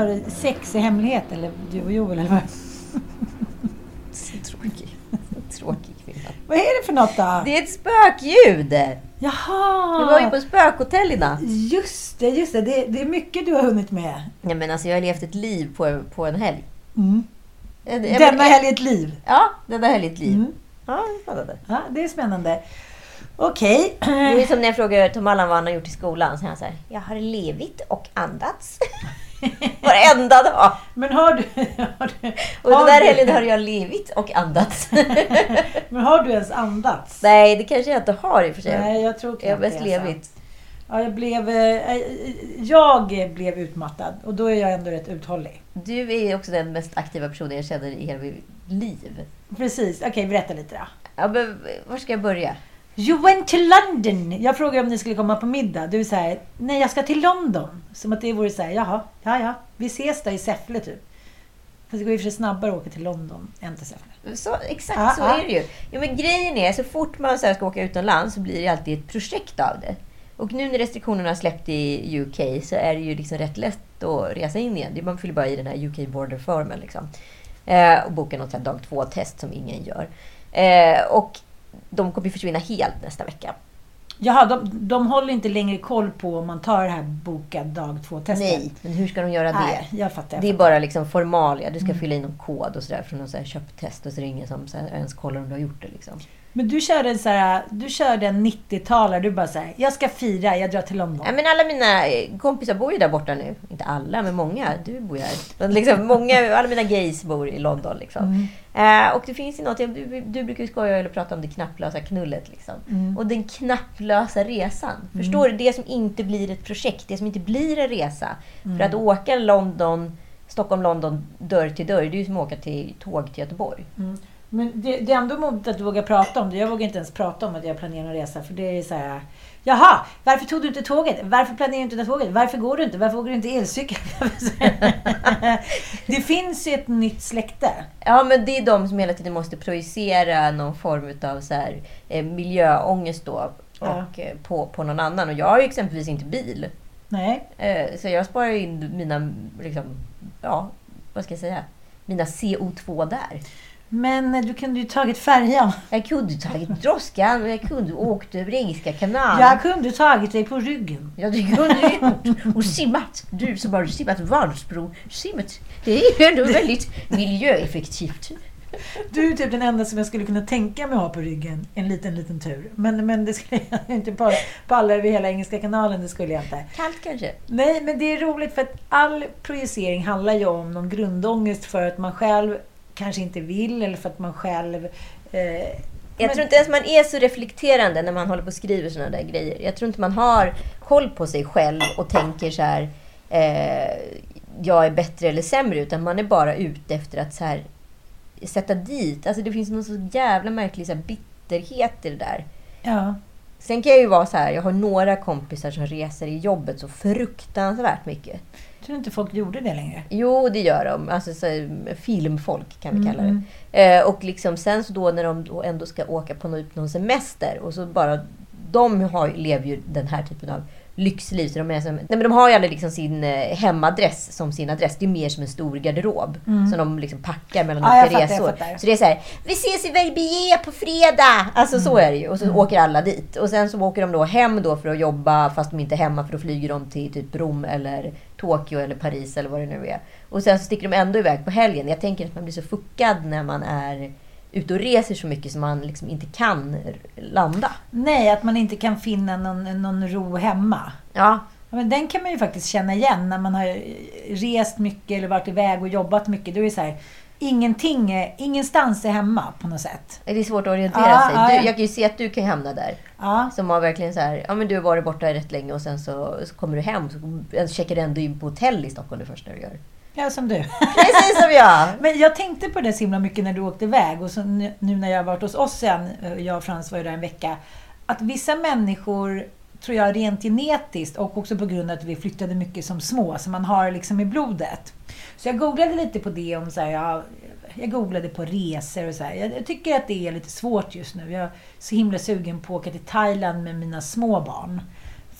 har sex i hemlighet, eller du och Joel, eller vad? Så tråkig. Så tråkig kvinna. Vad är det för något då? Det är ett spökljud! Jaha! Jag var ju på spökhotell i natt. Just det, just det. det. Det är mycket du har hunnit med. Nej, men alltså, jag har levt ett liv på, på en helg. Mm. Jag- jag- Denna helg ett liv. Ja, denna helg ett liv. Mm. Ja, det är spännande. Ja, det är spännande. Okej. Det är som när jag frågar Tom Allan vad han har gjort i skolan. Så han här, jag har levit och andats. Varenda dag. Men har du... Har du Och den där helgen har jag levit och andats. Men har du ens andats? Nej, det kanske jag inte har i och för sig. Nej, jag tror jag har mest alltså. levit. Ja, jag blev... eh, Jag blev utmattad och då är jag ändå rätt uthållig. Du är också den mest aktiva personen jag känner i hela mitt liv. Precis. Okej, berätta lite då. Ja, men, var ska jag börja? You went to London! Jag frågade om ni skulle komma på middag. Du säger nej jag ska till London. Som att det vore så här, jaha, ja ja, vi ses då i Säffle typ. Fast det går ju för sig snabbare att åka till London än till Säffle. Så, exakt Ja, så ja. är det ju. Ja, men grejen är, så fort man så här ska åka utomlands så blir det alltid ett projekt av det. Och nu när restriktionerna har släppt i UK så är det ju liksom rätt lätt att resa in igen. Man fyller bara i den här UK Border Formen. Liksom. Eh, och boka något dag två-test som ingen gör. Eh, och de kommer ju försvinna helt nästa vecka. Jaha, de, de håller inte längre koll på om man tar det här bokad dag två-testet? Nej, men hur ska de göra det? Nej, jag fattar. Jag Det är fattar. bara liksom formalia. Du ska Mm. fylla i någon kod och sådär från någon så köptest och så är det ingen som så ens kollar om du har gjort det. Liksom. Men du körde så här, du körde en 90-talare. Du bara säger, jag ska fira, jag drar till London. Ja, men alla mina eh, kompisar bor ju där borta nu. Inte alla, men många. Du bor ju här. Liksom, många, alla mina gays bor i London. Liksom. Mm. Eh, och det finns ju något, du, du brukar ju skoja eller prata om det knapplösa knullet. Liksom. Mm. Och den knapplösa resan. Förstår du? Det som inte blir ett projekt, det som inte blir en resa. Mm. För att åka London, Stockholm-London dörr till dörr, det är ju som att åka till tåg till Göteborg. Men det, det är ändå modigt att du vågar prata om det. Jag vågar inte ens prata om att jag planerar en resa. För det är så här. Jaha, varför tog du inte tåget? Varför planerar du inte tåget? Varför går du inte? Varför åker du inte elcykel? det finns ju ett nytt släkte. Ja, men det är de som hela tiden måste projicera någon form av så här, eh, miljöångest då, Ja. och, eh, på, på någon annan. Och jag har ju exempelvis inte bil. Nej. Eh, så jag sparar in mina, liksom, ja, vad ska jag säga, mina CO2 där. Men eh, du kunde ju tagit färjan. Jag kunde tagit droskan jag kunde åkt över Engelska kanalen. Jag kunde tagit dig på ryggen. Ja, det kunde du gjort. Och simmat. Du som har simmat Vansbro. Simmat. Det är ju ändå väldigt miljöeffektivt. Du är typ den enda som jag skulle kunna tänka mig ha på ryggen. En liten, liten tur. Men, men det skulle jag inte pa- palla över hela Engelska kanalen. Det skulle jag inte. Kallt kanske? Nej, men det är roligt för att all projicering handlar ju om någon grundångest för att man själv kanske inte vill eller för att man själv... Eh, Jag men- tror inte ens man är så reflekterande när man håller på och skriver sådana där grejer. Jag tror inte man har koll på sig själv och tänker så här. Eh, jag är bättre eller sämre. Utan man är bara ute efter att så här, sätta dit. Alltså det finns någon så jävla märklig så här, bitterhet i det där. Ja. Sen kan jag ju vara så här. Jag har några kompisar som reser i jobbet så fruktansvärt mycket. Tror inte folk gjorde det längre. Jo, det gör de. Alltså så filmfolk kan vi kalla det. Mm. Eh, och liksom sen så då när de då ändå ska åka på någon, någon semester och så bara de har, lever ju den här typen av lyxliv. Så de, är som, nej men de har ju aldrig liksom sin eh, hemadress som sin adress. Det är mer som en stor garderob. Som de liksom packar mellan Mm. Ja, olika resor. fattar. Så det är så här, vi ses i Verbier på fredag! Alltså så Mm. är det ju. Och så åker alla dit. Och sen så åker de då hem då för att jobba fast de inte är hemma för då flyger de till typ Rom eller Tokyo eller Paris eller vad det nu är. Och sen så sticker de ändå iväg på helgen. Jag tänker att man blir så fuckad när man är ute och reser så mycket som man liksom inte kan landa. Nej, att man inte kan finna någon, någon ro hemma. Ja, Ja, men den kan man ju faktiskt känna igen när man har rest mycket eller varit iväg och jobbat mycket. Då är det så här, ingenting, är- ingenstans är hemma på något sätt. det är svårt att orientera Ja, sig. Du, ja. jag kan ju se att du kan hamna där. Ja, Som har verkligen så här, ja men du har varit borta rätt länge och sen så, så kommer du hem så checkar du ändå in på hotell i Stockholm det första du gör. Ja som du. Precis som jag! Men jag tänkte på det så himla mycket när du åkte iväg och så nu när jag har varit hos oss sen, eh, jag och Frans var ju där en vecka, att vissa människor tror jag rent genetiskt och också på grund av att vi flyttade mycket som små, så man har liksom i blodet. Så jag googlade lite på det om så här, jag, jag googlade på resor och så här. Jag, jag tycker att det är lite svårt just nu. Jag är så himla sugen på att åka till Thailand med mina små barn.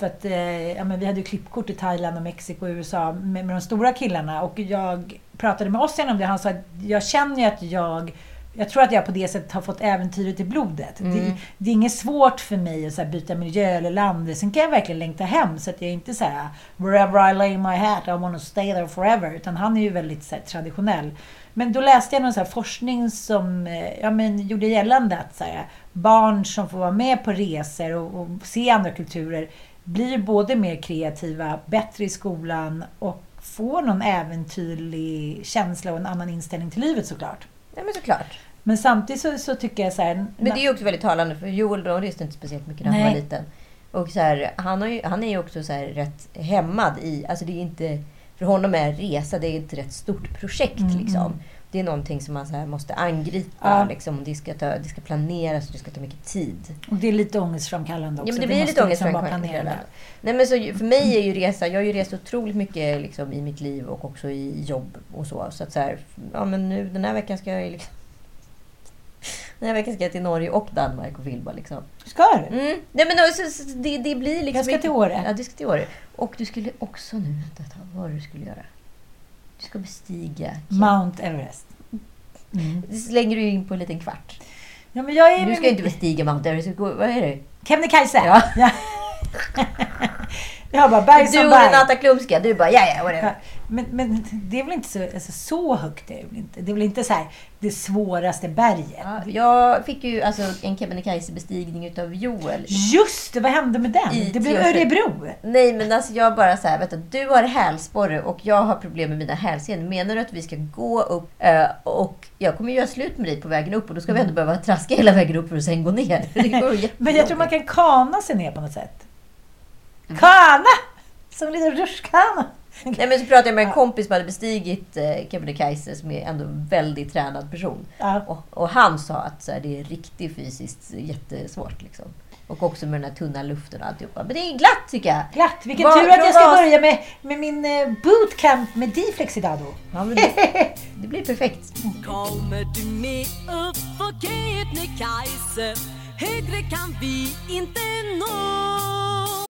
För att eh, ja, men vi hade ju klippkort i Thailand, och Mexiko och USA med, med de stora killarna. Och jag pratade med Ossian om det. Han sa att jag känner ju att jag jag tror att jag på det sättet har fått äventyret i blodet. Mm. Det, det är inget svårt för mig att så byta miljö eller land. Sen kan jag verkligen längta hem så att jag är inte så här “Wherever I lay my hat, I want to stay there forever”. Utan han är ju väldigt så här, traditionell. Men då läste jag någon så forskning som eh, ja, men, gjorde gällande att så här, barn som får vara med på resor och, och se andra kulturer blir både mer kreativa, bättre i skolan och får någon äventyrlig känsla och en annan inställning till livet såklart. Ja, men såklart. Men samtidigt så, så tycker jag så här... Men det är ju också väldigt talande för Joel då reste inte speciellt mycket när han var liten. Och så här, han, har ju, han är ju också så rätt hämmad i... Alltså det är inte, för honom är resa det är ett rätt stort projekt. Mm, liksom. Det är någonting som man så måste angripa. Ja. Liksom. Det, ska ta, det ska planeras och det ska ta mycket tid. Och det är lite ångestframkallande också. Ja, men det blir måste lite liksom ångestframkallande. det. Nej, men så för mig är ju resa, jag har ju rest otroligt mycket liksom, i mitt liv och också i jobb och så. Så att så här, ja men nu den här veckan ska jag liksom... Den här veckan ska jag till Norge och Danmark och filma liksom. Ska du? Mm. Nej men då, så, så, det, det blir liksom... Jag ska till Åre. Ja, du ska till Åre. Och du skulle också nu, vänta, vad var det du skulle göra? Du ska bestiga... Mount Everest. Mm. Det slänger du in på en liten kvart. Ja, men jag är Du ska inte bestiga Mount Everest. Vad är det? Kebnekaise! Ja. Ja. jag bara berg Du som och berg. Renata Klumska, du bara ja, ja, whatever. Men, men det är väl inte så, alltså, så högt? Är det, väl inte. det är väl inte så här, det svåraste berget? Ja, jag fick ju alltså en Kebnekaise-bestigning utav Joel. Just det, vad hände med den? I det blev. Örebro. Nej men alltså jag bara så här, vet du, du har hälsporre och jag har problem med mina hälsenor. Menar du att vi ska gå upp eh, och jag kommer göra slut med dig på vägen upp och då ska vi ändå behöva traska hela vägen upp för att sen gå ner. Men jag tror man kan kana sig ner på något sätt. Mm. Kana! Som en liten rutschkana. Nej men så pratade jag med en kompis som hade bestigit eh, Kebnekaise som är ändå en väldigt tränad person. Ja. Och, och han sa att så här, det är riktigt fysiskt jättesvårt. Liksom. Och också med den här tunna luften och alltihopa. Men det är glatt tycker jag. Glatt! Vilken Vad- tur att jag ska vad- börja med, med min eh, bootcamp med Diflex idag då. Ja, men det, det blir perfekt. Kommer du med upp på Kebnekaise Högre kan vi inte nå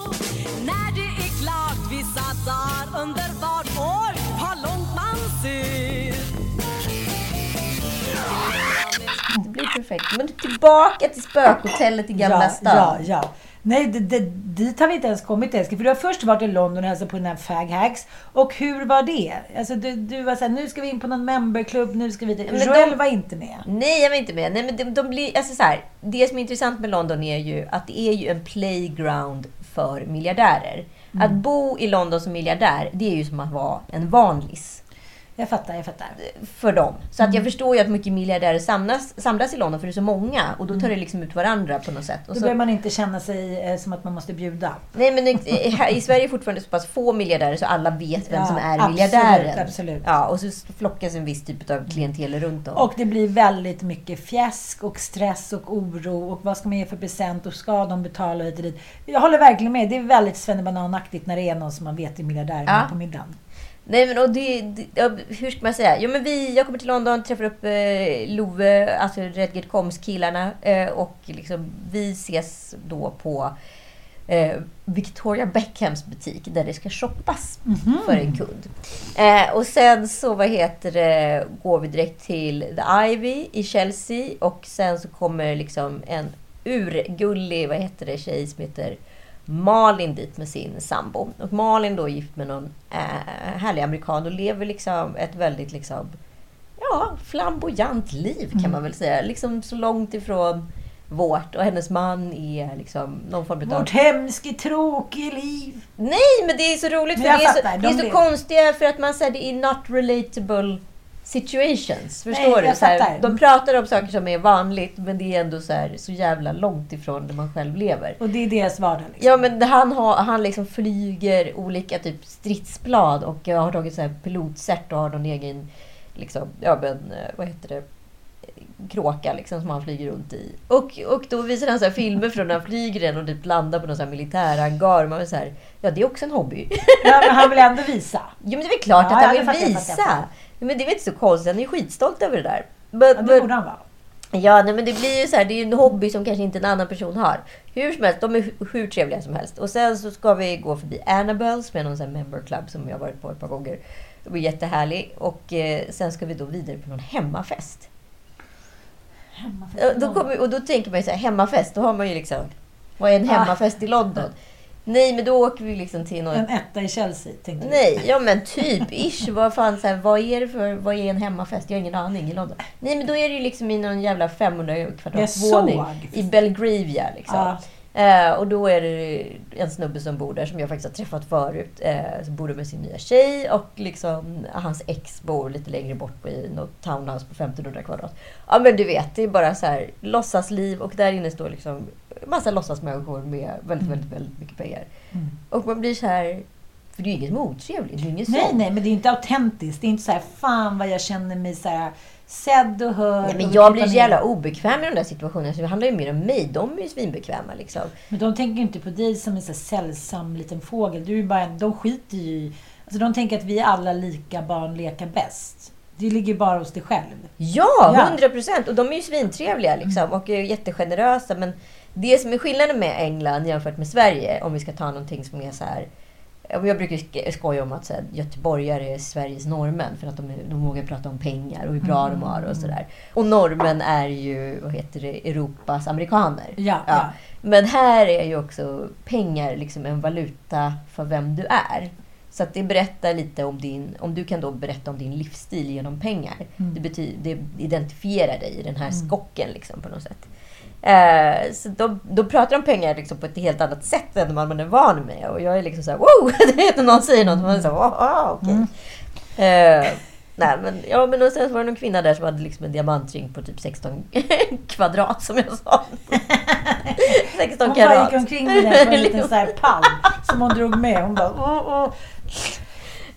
När det är klart vissa dagar underbart år Har långt man ser Det blir perfekt. Men tillbaka till spökhotellet i Gamla ja, stan. Ja, ja. Nej, det, det, dit har vi inte ens kommit älskling. För du har först varit i London och hälsat på den här Fag Hacks. Och hur var det? Alltså, du, du var såhär, nu ska vi in på någon memberklubb, nu ska vi... men Joel de- var inte med. Nej, jag var inte med. Nej, men de, de blir, alltså så här, det som är intressant med London är ju att det är ju en playground för miljardärer. Att bo i London som miljardär, det är ju som att vara en vanlis Jag fattar, jag fattar. för dem. Så att jag Mm. förstår ju att mycket miljardärer samlas, samlas i London för det är så många och då tar det liksom ut varandra på något sätt. Och Då så, behöver man inte känna sig eh, som att man måste bjuda. nej, men i, här, i Sverige är fortfarande så pass få miljardärer så alla vet vem Ja, som är absolut, miljardären. absolut. Ja, och så flockas en viss typ av klientel runt om. Och det blir väldigt mycket fjäsk och stress och oro och vad ska man ge för present och ska de betala hit och dit. Jag håller verkligen med. Det är väldigt svennebananaktigt när det är någon som man vet är miljardär Ja. på middagen. Nej men och det, det, hur ska man säga? Jo men vi, jag kommer till London, träffar upp eh, Love, alltså Redgert Koms killarna eh, och liksom, vi ses då på eh, Victoria Beckhams butik där det ska shoppas för en kund. Eh, och sen så vad heter det, går vi direkt till The Ivy i Chelsea och sen så kommer liksom en urgullig vad heter det, tjej som heter Malin dit med sin sambo. Och Malin då är gift med någon eh, härlig amerikan och lever liksom ett väldigt liksom ja, flamboyant liv kan man väl säga. Liksom så långt ifrån vårt. Och hennes man är liksom någon form av... Vårt hemske, tråkiga liv. Nej, men det är så roligt för det är så, det är de så vill- konstiga för att man säger det är not relatable situations. Förstår Nej, du? Så här, de pratar om saker som är vanligt men det är ändå så, här, så jävla långt ifrån där man själv lever. Och det är deras vardag. Liksom. Ja men han, har, han liksom flyger olika typ stridsplan och har tagit så här pilotcert och har någon egen liksom, ja men eh, vad heter det? kråka liksom, som han flyger runt i. Och, och då visar han så filmer från när han flyger den och typ landar på någon så här militärhangar. Man är så här, ja det är också en hobby. Ja, men han vill ändå visa. Jo men det är väl klart Ja, att han vill visa. Men det är väl inte så konstigt, han är ju skitstolt över det där. Men, Ja, det borde han vara. Ja, nej, men det blir ju så här, det är en hobby som kanske inte en annan person har. Hur som helst, de är hu- hur trevliga som helst. Och sen så ska vi gå förbi Annabelle som är någon sån member club som jag varit på ett par gånger. Det var jättehärlig. Och eh, sen ska vi då vidare på någon hemmafest. Eh, Då kommer, och då tänker man ju så här, hemmafest, då har man ju liksom... Vad är en Ah. hemmafest i London? Nej, men då åker vi liksom till någon... En etta i Chelsea, tänkte du. Nej, ja men typ ish. Vad fan, så här, vad är det för, vad är en hemmafest? Jag har ingen aning i London. Nej men då är det ju liksom i någon jävla 500 kvadratsvåning såg. i Belgravia liksom. Ja. Eh, och då är det en snubbe som bor där som jag faktiskt har träffat förut. Eh, som bor där med sin nya tjej och liksom hans ex bor lite längre bort i något townhouse på 1500 kvadrat. Ja men du vet, det är bara så här låtsasliv och där inne står liksom massa låtsasmänniskor med väldigt, väldigt, väldigt mycket pengar. Mm. Och man blir så här... För det är ju inget motrevligt. Det är inget Nej, sånt. nej, men det är inte autentiskt. Det är inte så här, fan vad jag känner mig så här sedd och hörd. Nej, men jag blir så jävla obekväm i de där situationerna. Så det handlar ju mer om mig. De är ju svinbekväma liksom. Men de tänker ju inte på dig som en så sällsam liten fågel. Du är bara, de skiter ju i... Alltså de tänker att vi är alla lika, barn leka bäst. Det ligger bara hos dig själv. Ja, Ja. hundra procent! Och de är ju svintrevliga liksom. Och är jättegenerösa. Men det som är skillnaden med England jämfört med Sverige, om vi ska ta någonting som är så här... ja, Jag brukar sk- skoja om att så här, göteborgare är Sveriges norrmän för att de, är, de vågar prata om pengar och hur bra de har och sådär. Och norrmän är ju, vad heter det, Europas amerikaner. Ja, ja. Men här är ju också pengar liksom en valuta för vem du är. Så att det berättar lite om din, om du kan då berätta om din livsstil genom pengar. Mm. Det, betyder, det identifierar dig i den här skocken liksom på något sätt. Eh, så då, då pratar de pengar liksom på ett helt annat sätt än vad man är van med. Och jag är liksom såhär wow! Det är när någon säger något man är såhär wow, ah, okej. Eh, nej men, ja, men och sen var det någon kvinna där som hade liksom en diamantring på typ 16 kvadrat som jag sa. 16 Hon bara karat. gick omkring med den på en liten så här pall som hon drog med. Hon bara... Åh, åh.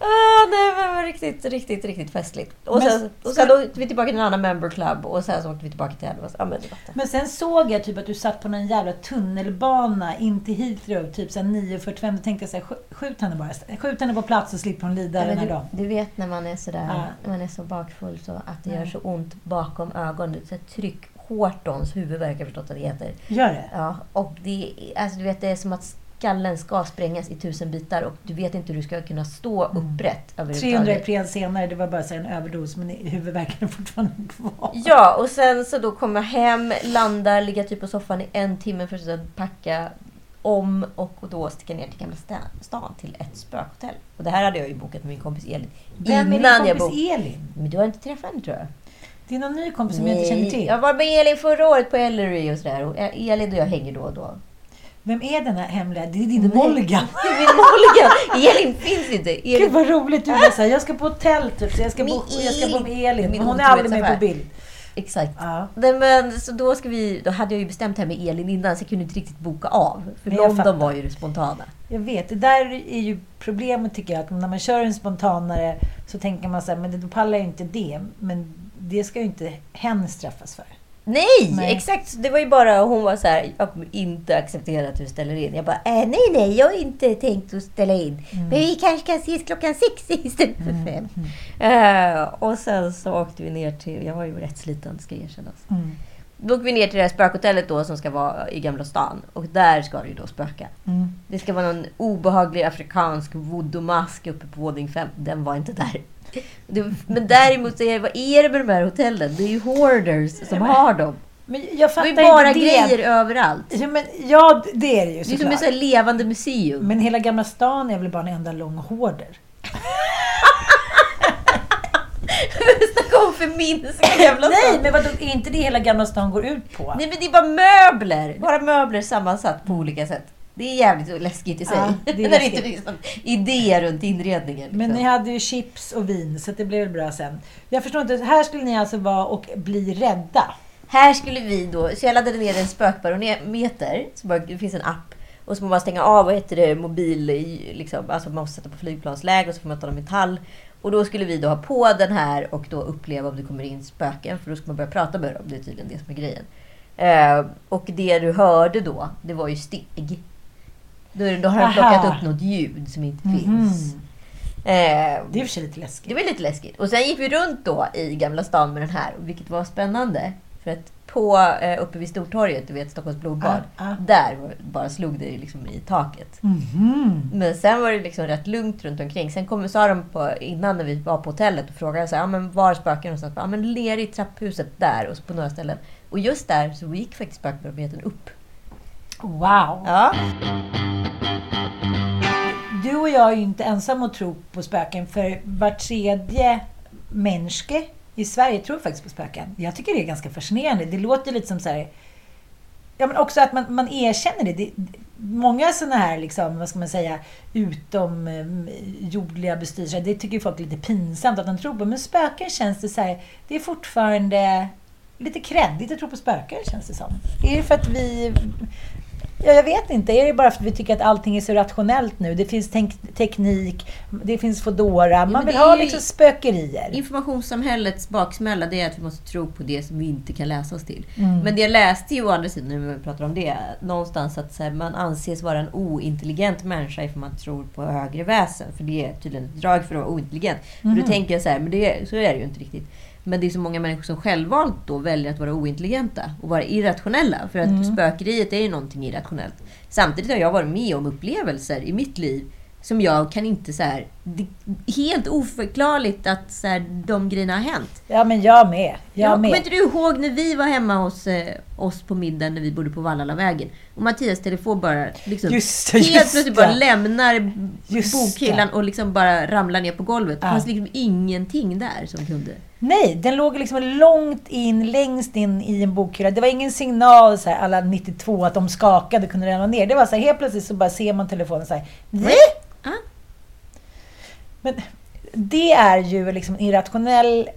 Ah, nej, men det var riktigt, riktigt, riktigt festligt. Och Men sen, och ska- sen åkte vi tillbaka till en annan member club och sen så åkte vi tillbaka till Elvas. Ja, men. Men sen såg jag typ att du satt på någon jävla tunnelbana in till Heathrow, typ så här 9.45. Då tänkte jag så här, "Skj- skjut henne bara. Skjut henne på plats och slipper hon lida Ja, den här du, dagen. du vet när man är sådär, Ja. när man är så bakfull så att det Ja. gör så ont bakom ögonen. Så tryck hårtons huvudvärk, jag förstått att det heter. Gör det? Ja, och det, alltså, du vet, det är som att skallen ska sprängas i tusen bitar och du vet inte hur du ska kunna stå upprätt 300 överhuvudtaget. Ipren senare, det var bara en överdos, men huvudvärken är fortfarande kvar. Ja, och sen så då kommer jag hem, landar, ligga typ på soffan i en timme för att sedan packa om och då sticka ner till Gamla sta- stan till ett spökhotell. Och det här hade jag ju bokat med min kompis Elin. Vem är din jag kompis bok- Elin? Men du har inte träffat henne tror jag? Det är någon ny kompis som jag inte känner till. Jag var med Elin förra året på Ellery och sådär. Och Elin och jag hänger då och då. Vem är den här hemliga? Det är din Molgan. Det är min Molgan! Elin finns inte. Gud Elin... vad roligt du är såhär, jag ska på hotell typ, så jag ska, bo, jag ska bo med Elin. Min hon är aldrig med på bild. Exakt. Ja. Nej, men, så då, ska vi, då hade jag ju bestämt här med Elin innan så jag kunde inte riktigt boka av. För jag fattar. London var ju det spontana. Jag vet, det där är ju problemet tycker jag. Att när man kör en spontanare så tänker man så här, men då pallar jag inte det. Men det ska ju inte hen straffas för. Nej, Nej. exakt. Det var ju bara, hon var så här, jag kommer inte acceptera att du ställer in. Jag bara, äh, nej, nej, jag har inte tänkt att ställa in. Men vi kanske kan ses klockan sex istället för fem. Eh, och sen så åkte vi ner till, jag var ju rätt sliten ska erkännas. Mm. Då åker vi ner till det här spökhotellet då som ska vara i Gamla stan. Och där ska det ju då spöka. Mm. Det ska vara någon obehaglig afrikansk voodoo-mask uppe på våning 5. Den var inte där. Det, men däremot, är det, vad är det med de här hotellen? Det är ju hoarders som har dem. Men jag Det fattar är ju bara inte det. grejer överallt. Ja, men, ja, det är det ju Det är som såklart. ett levande museum. Men hela Gamla stan är väl bara en enda lång hoarder? Snacka om förminska Nej, stan. men vadå, är inte det hela Gamla stan går ut på? Nej men det är bara möbler! Bara möbler sammansatt på olika sätt. Det är jävligt läskigt i sig. Ja, det är När det inte finns någon idé runt inredningen. Liksom. Men ni hade ju chips och vin, så det blev väl bra sen. Jag förstår inte, här skulle ni alltså vara och bli rädda. Här skulle vi då, så jag laddade ner en spökbarometer. Så bara, det finns en app. Och så får man bara stänga av, vad heter det, mobil, liksom, alltså man måste sätta på flygplansläge och så får man ta metall. Och då skulle vi då ha på den här och då uppleva om det kommer in spöken. För då ska man börja prata med dem. Det är tydligen det som är grejen. Eh, och det du hörde då, det var ju steg. Då, är det- då har Aha. plockat upp något ljud som inte Mhm. finns. Eh, Det är i och för sig lite det läskigt. var lite läskigt. Och sen gick vi runt då i Gamla stan med den här, vilket var spännande. För att på, eh, uppe vid Stortorget, du vet Stockholms blodbad, Ah, ah. där bara slog det liksom i taket. Mhm. Men sen var det liksom rätt lugnt runt omkring. Sen kom, sa de på, innan när vi var på hotellet och frågade så här, ja, men var spöken någonstans? Ja, men ner i trapphuset där och så på några ställen. Och just där så gick faktiskt spökbarometern upp. Wow! Ja. Du och jag är ju inte ensamma att tro på spöken, för var tredje människa i Sverige tror faktiskt på spöken. Jag tycker det är ganska fascinerande. Det låter lite som så här... Ja, men också att man, man erkänner det. det många sådana här, liksom, vad ska man säga, utomjordliga eh, bestyr, bestyrelser, det tycker folk är lite pinsamt att de tror på. Men spöken känns det så här, det är fortfarande lite kreddigt att tro på spöken känns det som. Är det för att vi... Ja, jag vet inte. Är det bara för att vi tycker att allting är så rationellt nu? Det finns tek- teknik, det finns Foodora. Man men vill ha liksom spökerier. Informationssamhällets baksmälla det är att vi måste tro på det som vi inte kan läsa oss till. Mm. Men det jag läste ju å andra sidan, när vi pratar om det, någonstans att så här, man anses vara en ointelligent människa ifall man tror på högre väsen. För det är tydligen ett drag för att vara ointelligent. Mm. då tänker jag så här, men det, så är det ju inte riktigt. Men det är så många människor som självvalt då väljer att vara ointelligenta och vara irrationella. För att Mm. spökeriet är ju någonting irrationellt. Samtidigt har jag varit med om upplevelser i mitt liv som jag kan inte så här, det är helt oförklarligt att så här, de grejerna har hänt. Ja, men jag med. Jag Ja, med. kommer inte du ihåg när vi var hemma hos eh, oss på middagen när vi bodde på Vallallavägen? Och Mattias telefon bara liksom, Just helt just plötsligt bara lämnar Just bokhyllan och liksom bara ramlar ner på golvet. Det Ja. fanns liksom ingenting där som kunde... Nej, den låg liksom långt in, längst in i en bokhylla. Det var ingen signal så här, alla 92 att de skakade kunde ramla ner. Det var så här, helt plötsligt så bara ser man telefonen så här. "Nej!" Ja. Men det är ju liksom en irrationell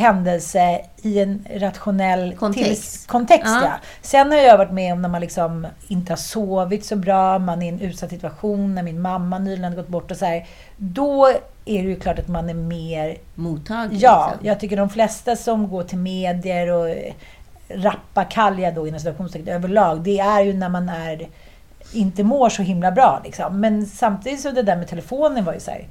händelse i en rationell Kontext. kontext Ja. ja. Sen har jag varit med om när man liksom inte har sovit så bra, man är i en utsatt situation, när min mamma nyligen gått bort och så här. Då är det ju klart att man är mer Mottaglig. Ja, liksom. jag tycker de flesta som går till medier och rappakalja då inom citationstecken överlag, det är ju när man är inte mår så himla bra. Liksom. Men samtidigt så det där med telefonen var ju så här.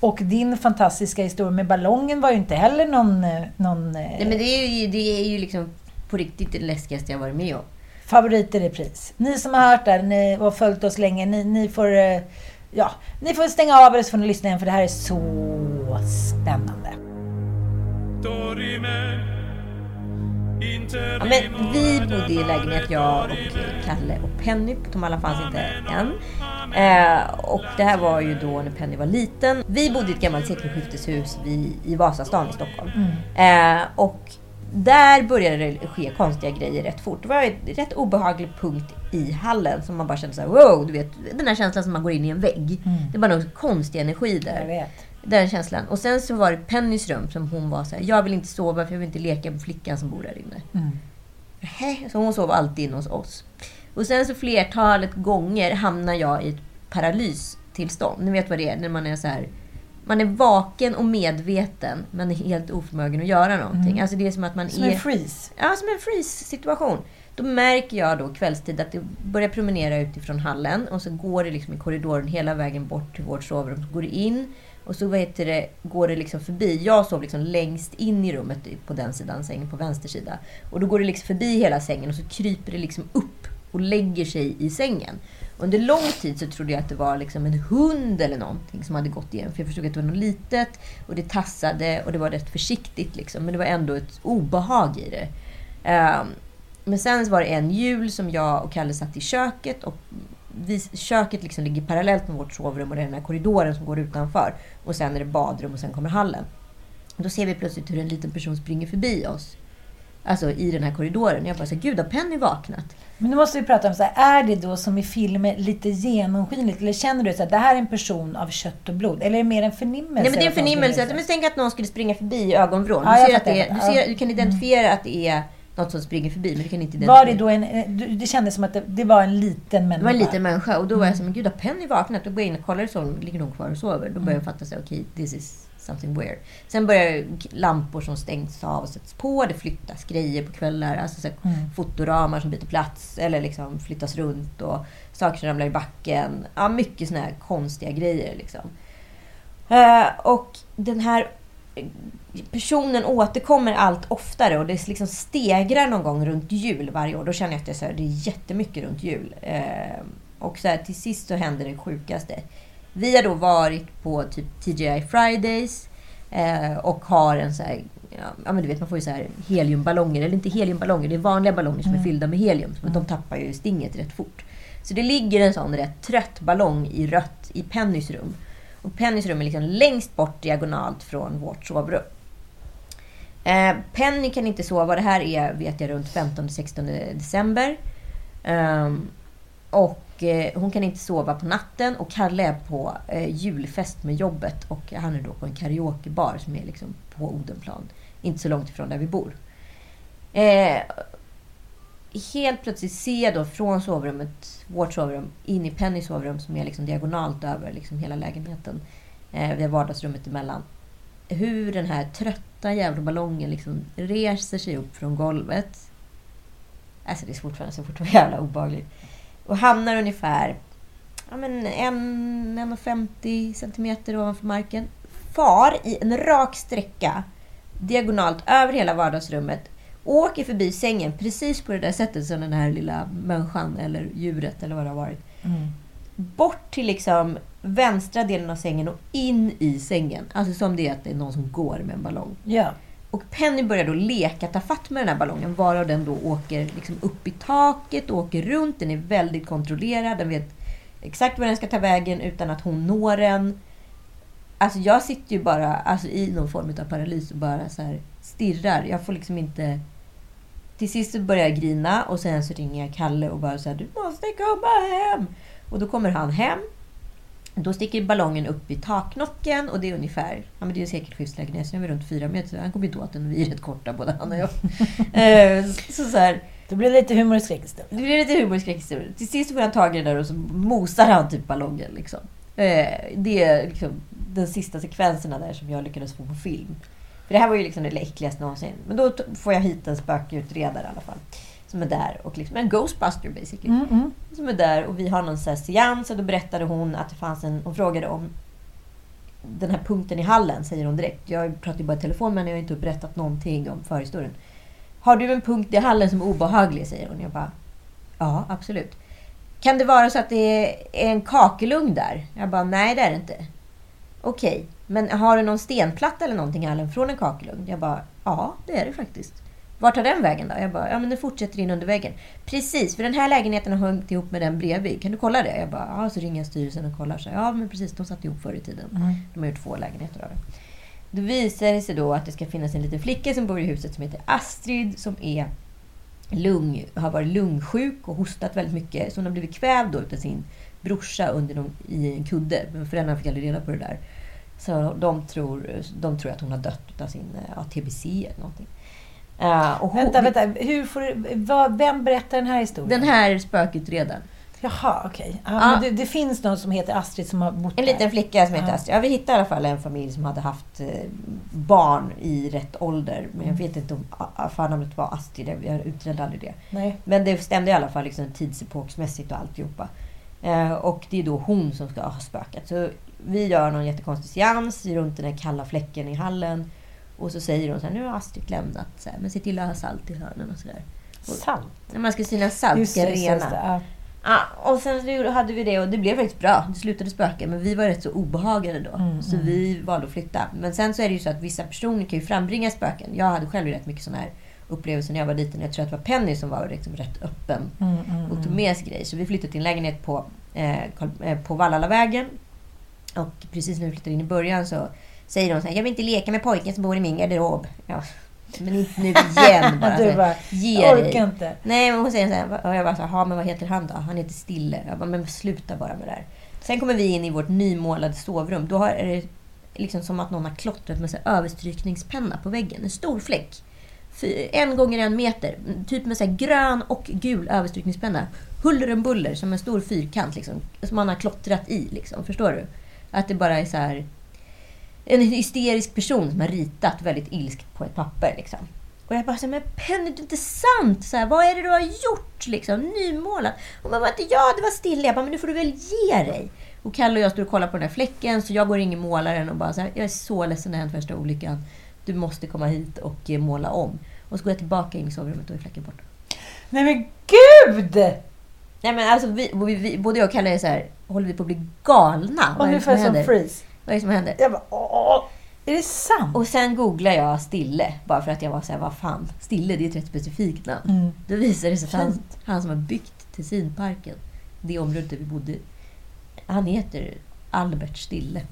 Och din fantastiska historia med ballongen var ju inte heller någon, eh, någon eh, Nej, men det är, ju, det är ju liksom på riktigt det läskigaste jag varit med om. favorit i repris. Ni som har hört det ni har följt oss länge, ni, ni får eh, Ja, ni får stänga av er så får ni lyssna igen för det här är så spännande. Ja, men vi bodde i lägenhet, jag och Kalle och Penny. Tom Allan fanns inte än. Eh, och det här var ju då när Penny var liten. Vi bodde i ett gammalt sekelskifteshus vid, i Vasastan i Stockholm. Eh, och där började det ske konstiga grejer rätt fort. Det var en rätt obehaglig punkt i hallen som man bara kände så här, wow, du vet den här känslan som man går in i en vägg. Det var någon konstig energi där. Den känslan. Och sen så var det Pennys rum som hon var så här, jag vill inte sova för jag vill inte leka med flickan som bor där inne. Mm. Så hon sov alltid inne hos oss. Och sen så flertalet gånger hamnar jag i ett paralystillstånd. Ni vet vad det är? När man är så här... Man är vaken och medveten men är helt oförmögen att göra någonting. Alltså det är som att man Mm. Som är... en freeze. Ja, som en freeze-situation. Då märker jag då kvällstid att det börjar promenera utifrån hallen och så går det liksom i korridoren hela vägen bort till vårt sovrum. Så går det in och så vad heter det, går det liksom förbi. Jag sov liksom längst in i rummet på den sidan sängen, på vänster sida. Och då går det liksom förbi hela sängen och så kryper det liksom upp och lägger sig i sängen. Under lång tid så trodde jag att det var liksom en hund eller någonting som hade gått igenom. För jag förstod att det var något litet och det tassade och det var rätt försiktigt. Liksom. Men det var ändå ett obehag i det. Um, men sen var det en jul som jag och Kalle satt i köket. Och vi, köket liksom ligger parallellt med vårt sovrum och det är den här korridoren som går utanför. Och sen är det badrum och sen kommer hallen. Då ser vi plötsligt hur en liten person springer förbi oss. Alltså i den här korridoren. Jag bara så gud har Penny vaknat? Men nu måste vi prata om, så här, är det då som i filmer lite genomskinligt? Eller känner du att det här är en person av kött och blod? Eller är det mer en förnimmelse? Nej men det är en förnimmelse. Att, men tänk att någon skulle springa förbi i ögonvrån. Ja, du, ser att det du, ser, du kan identifiera att det är något som springer förbi, men du kan inte Var det då en... du- Det kändes som att det, det var en liten människa. Det var en liten människa och då var Mm. jag så men gud har Penny vaknat? Då går jag in och kollar sovrummet, ligger hon kvar och sover? Då börjar jag fatta så okej, this is something weird. Sen börjar lampor som stängs av och sätts på, det flyttas grejer på kvällar, alltså så Mm. fotoramar som byter plats eller liksom flyttas runt och saker som ramlar i backen. Ja, mycket såna här konstiga grejer liksom. Eh, och den här eh, personen återkommer allt oftare och det liksom stegrar någon gång runt jul varje år. Då känner jag att det är, så här, det är jättemycket runt jul. Eh, och så här, till sist så händer det sjukaste. Vi har då varit på typ TGI Fridays eh, och har en så här, ja, men du vet man får ju så här heliumballonger, eller inte heliumballonger, det är vanliga ballonger som är fyllda med helium. Så de tappar ju stinget rätt fort. Så det ligger en sån rätt trött ballong i rött i Pennys rum. Och Pennys rum är liksom längst bort diagonalt från vårt sovrum. Eh, Penny kan inte sova. Det här är, vet jag, runt 15-16 december. Ehm, och eh, hon kan inte sova på natten. Och Kalle är på eh, julfest med jobbet. Och han är då på en karaokebar som är liksom på Odenplan. Inte så långt ifrån där vi bor. Eh, Helt plötsligt ser jag då från sovrummet, vårt sovrum, in i Pennys sovrum som är liksom diagonalt över liksom hela lägenheten. Eh, vi har vardagsrummet emellan. Hur den här trötta jävla ballongen liksom reser sig upp från golvet. Alltså det är fortfarande så fortfarande jävla obehagligt. Och hamnar ungefär ja, men en, 1,50 centimeter ovanför marken. Far i en rak sträcka diagonalt över hela vardagsrummet. Åker förbi sängen precis på det där sättet som den här lilla människan eller djuret eller vad det har varit. Mm. Bort till liksom vänstra delen av sängen och in i sängen. Alltså som det är att det är någon som går med en ballong. Ja. Och Penny börjar då leka ta fatt med den här ballongen varav den då åker liksom upp i taket, åker runt. Den är väldigt kontrollerad. Den vet exakt var den ska ta vägen utan att hon når den. Alltså jag sitter ju bara alltså, i någon form av paralys och bara så stirrar. Jag får liksom inte... Till sist så börjar jag grina och sen så ringer jag Kalle och bara här, du måste komma hem! Och då kommer han hem. Då sticker ballongen upp i taknocken och det är ungefär, ja men det är sekelskifteslägenhet, så är vi runt fyra meter. Han kommer inte åt den, vi är rätt korta både han och jag. Eh, så, så här, Då blir det lite humor det blir lite humor i skräckhistorien. Till sist får han tag i den där och så mosar han typ ballongen. Liksom. Eh, det är liksom de sista sekvenserna där som jag lyckades få på film. För det här var ju liksom det äckligaste någonsin. Men då får jag hit en spökutredare i alla fall. Som är där och liksom en Ghostbuster basically. Mm, mm. Som är där och vi har någon så här seans och då berättade hon att det fanns en... Hon frågade om den här punkten i hallen, säger hon direkt. Jag pratar ju bara i telefon men jag har inte berättat någonting om förhistorien. Har du en punkt i hallen som är obehaglig? säger hon. Jag bara, ja absolut. Kan det vara så att det är en kakelugn där? Jag bara, nej det är det inte. Okej, men har du någon stenplatta eller någonting i hallen från en kakelugn? Jag bara, ja det är det faktiskt. Vart tar den vägen då? Jag bara, ja men den fortsätter in under väggen. Precis, för den här lägenheten har hängt ihop med den bredvid. Kan du kolla det? Jag bara, ja så ringer jag styrelsen och kollar. Så, ja men precis, de satt ihop förr i tiden. De har gjort två lägenheter av det. Då visar det sig då att det ska finnas en liten flicka som bor i huset som heter Astrid som är lung, har varit lungsjuk och hostat väldigt mycket. Så hon har blivit kvävd då utav sin brorsa under någon, i en kudde. Men föräldrarna fick aldrig reda på det där. Så de tror, de tror att hon har dött av sin ja, TBC eller någonting. Uh, och hon, Vänta, vänta. Hur får vad, vem berättar den här historien? Den här spökutredaren. Jaha, okej. Ja, Ja. men det, det finns någon som heter Astrid som har bott En där. liten flicka som heter Ja. Astrid. Ja, vi hittade i alla fall en familj som hade haft eh, barn i rätt ålder. Men jag vet inte om a- förnamnet var Astrid. Jag- Jag utredde aldrig det. Nej. Men det stämde i alla fall liksom tidsepoksmässigt och alltihopa. Eh, och det är då hon som ska ha spökat. Så vi gör någon jättekonstig seans runt den här kalla fläcken i hallen. Och så säger hon så här, nu har Astrid lämnat. Så här, men se till att ha salt i hörnen och sådär. Salt. När man ska sina salt, Just ska rena. just. Ja. Ja, och sen hade vi det och det blev faktiskt bra. Det slutade spöka, men vi var rätt så obehagade då. Mm, så vi valde att flytta. Men sen så är det ju så att vissa personer kan ju frambringa spöken. Jag hade själv rätt mycket sådana här upplevelser när jag var liten. Jag tror att det var Penny som var liksom rätt öppen Mm, mm, och tog med sig grejer. Så vi flyttade till en lägenhet på, eh, eh, på Vallalavägen. Och precis när vi flyttade in i början så säger de så här, jag vill inte leka med pojken som bor i min garderob. Ja, men inte nu igen bara. Du bara, Ge jag dig. orkar inte. Nej, men hon säger så här, och jag bara så här, "Ja, men vad heter han då? Han heter Stille. Jag bara, men sluta bara med det här. Sen kommer vi in i vårt nymålade sovrum. Då har- är det liksom som att någon har klottrat med så här överstrykningspenna på väggen. En stor fläck. En gånger en meter. Typ med så grön och gul överstrykningspenna. Huller om buller, som en stor fyrkant. Liksom, som man har klottrat i. Liksom, förstår du? Att det bara är så här... En hysterisk person som har ritat väldigt ilskt på ett papper. Liksom. Och jag bara så här, men Penny, det är inte sant! Så här, vad är det du har gjort? Liksom, nymålat. Hon bara, inte jag, det var stilla. Jag bara, men nu får du väl ge dig. Och Kalle och jag står och kollar på den här fläcken, så jag går in i målaren och bara så här, jag är så ledsen, det har hänt värsta olyckan. Du måste komma hit och eh, måla om. Och så går jag tillbaka in i sovrummet och är fläcken borta. Nej men gud! Nej men alltså, vi, vi, vi, både jag och Kalle är så här, håller vi på att bli galna? Vad är det som händer? freeze. Vad är det som händer? Jag bara, åh, är det sant? Och sen googlar jag Stille, bara för att jag var så här, vad fan, Stille det är ett rätt specifikt namn. Mm. Då visar det sig att han, han som har byggt Tessinparken, det området där vi bodde, han heter Albert Stille.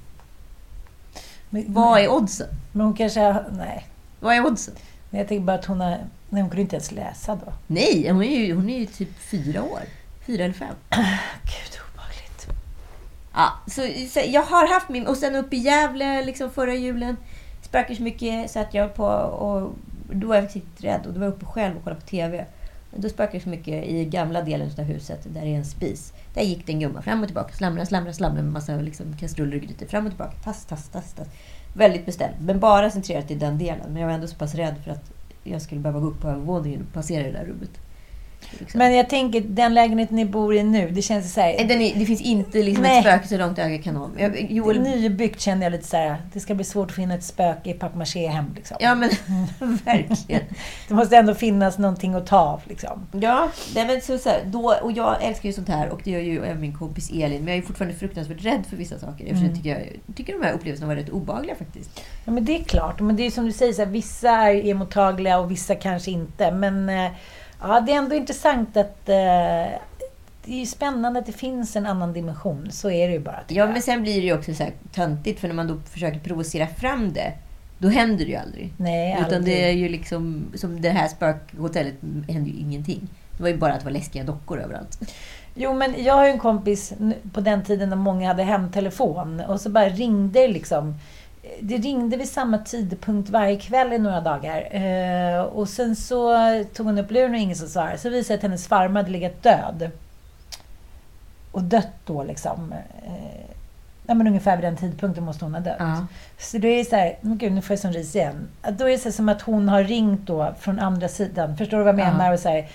Men, Vad är oddsen? men hon kanske har, nej. Vad är oddsen? Men jag tänker bara att hon har, nej hon kunde inte ens läsa då. Nej, hon är ju, hon är ju typ fyra år. Fyra eller fem. Gud. Ja, så, så jag har haft min... Och sen uppe i Gävle liksom förra julen. Spökade så mycket så att jag på... Och då var jag riktigt rädd. Och då var jag uppe själv och kollade på TV. Då spökade det så mycket i gamla delen av huset, där det är en spis. Där gick det en gumma fram och tillbaka, slamra, slamra, slamra med massa liksom, kastruller och grytor. Fram och tillbaka, tass, tass, tass, tass. Väldigt bestämt, men bara centrerat i den delen. Men jag var ändå så pass rädd för att jag skulle behöva gå upp på övervåningen och passera det där rummet. Liksom. Men jag tänker, den lägenheten ni bor i nu, det känns så här... Är, det finns inte liksom Nej. ett spöke så långt ögat kan nå. Joel, Nybyggt kände jag lite så här, det ska bli svårt att finna ett spöke i papier-maché-hem. Liksom. Ja men verkligen. Det måste ändå finnas någonting att ta av. Liksom. Ja, nej, men så, så här, då, och jag älskar ju sånt här och det gör ju även min kompis Elin. Men jag är fortfarande fruktansvärt rädd för vissa saker. Eftersom jag tycker, jag tycker de här upplevelserna var rätt obehagliga faktiskt. Ja, men det är klart. Men det är som du säger, så här, vissa är emottagliga och vissa kanske inte. Men eh, ja, det är ändå intressant att... Eh, det är ju spännande att det finns en annan dimension. Så är det ju bara. Ja, jag. men sen blir det ju också så här töntigt för när man då försöker provocera fram det, då händer det ju aldrig. Nej, Utan aldrig. det är ju liksom, som det här spökhotellet, händer ju ingenting. Det var ju bara att det var läskiga dockor överallt. Jo, men jag har ju en kompis på den tiden när många hade hemtelefon och så bara ringde liksom. Det ringde vid samma tidpunkt varje kväll i några dagar. Eh, och sen så tog hon upp luren och ingen som svarade. Så visade det att hennes farmor hade legat död. Och dött då liksom. Eh, ja, men ungefär vid den tidpunkten måste hon ha dött. Ja. Så det är så här, men gud nu får jag sån ris igen. Då är det så som att hon har ringt då från andra sidan. Förstår du vad jag Ja. menar? Och så här,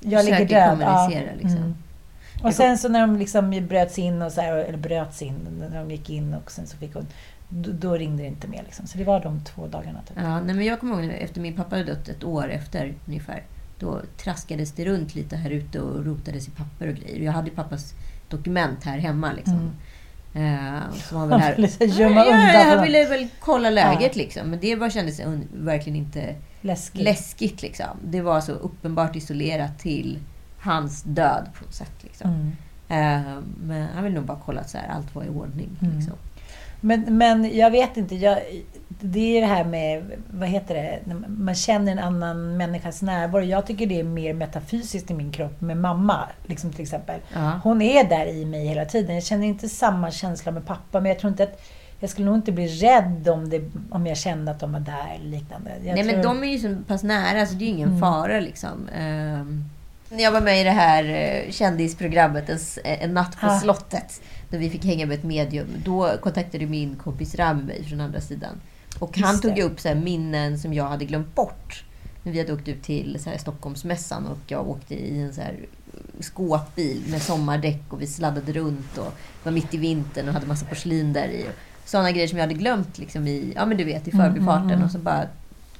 jag ligger död. kommunicera, liksom. Mm. Och sen så när de liksom bröts in, och så här, eller bröts in, när de gick in och sen så fick hon... Då, ringde det inte mer. Liksom. Så det var de två dagarna. Typ. Ja, nej, men jag kommer ihåg efter min pappa hade dött ett år efter ungefär. Då traskades det runt lite här ute och rotades i papper och grejer. Jag hade pappas dokument här hemma. Liksom. Som var väl Han ville gömma ja, undan. Jag för ville väl kolla läget Ja. liksom. Men det bara kändes verkligen inte Läskigt. läskigt. Liksom. Det var så uppenbart isolerat till hans död på något sätt. Liksom. Mm. Eh, men han ville nog bara kolla att så här, allt var i ordning. Mm. Liksom. Men, men jag vet inte. Jag, det är det här med, vad heter det, man känner en annan människas närvaro. Jag tycker det är mer metafysiskt i min kropp med mamma, liksom till exempel. Ja. Hon är där i mig hela tiden. Jag känner inte samma känsla med pappa, men jag tror inte att jag skulle nog inte bli rädd om, det, om jag kände att de var där eller liknande. Jag Nej, men tror- de är ju så pass nära så det är ju ingen Mm. fara. Liksom. När jag var med i det här eh, kändisprogrammet En, en natt på Ah. slottet, där vi fick hänga med ett medium, då kontaktade min kompis Ram mig från andra sidan. Och han Just tog det. upp så minnen som jag hade glömt bort. När vi hade åkt ut till så här Stockholmsmässan och jag åkte i en så här skåpbil med sommardäck och vi sladdade runt och var mitt i vintern och hade massa porslin där i. Sådana grejer som jag hade glömt liksom i, ja men du vet, i förbifarten. Och så bara,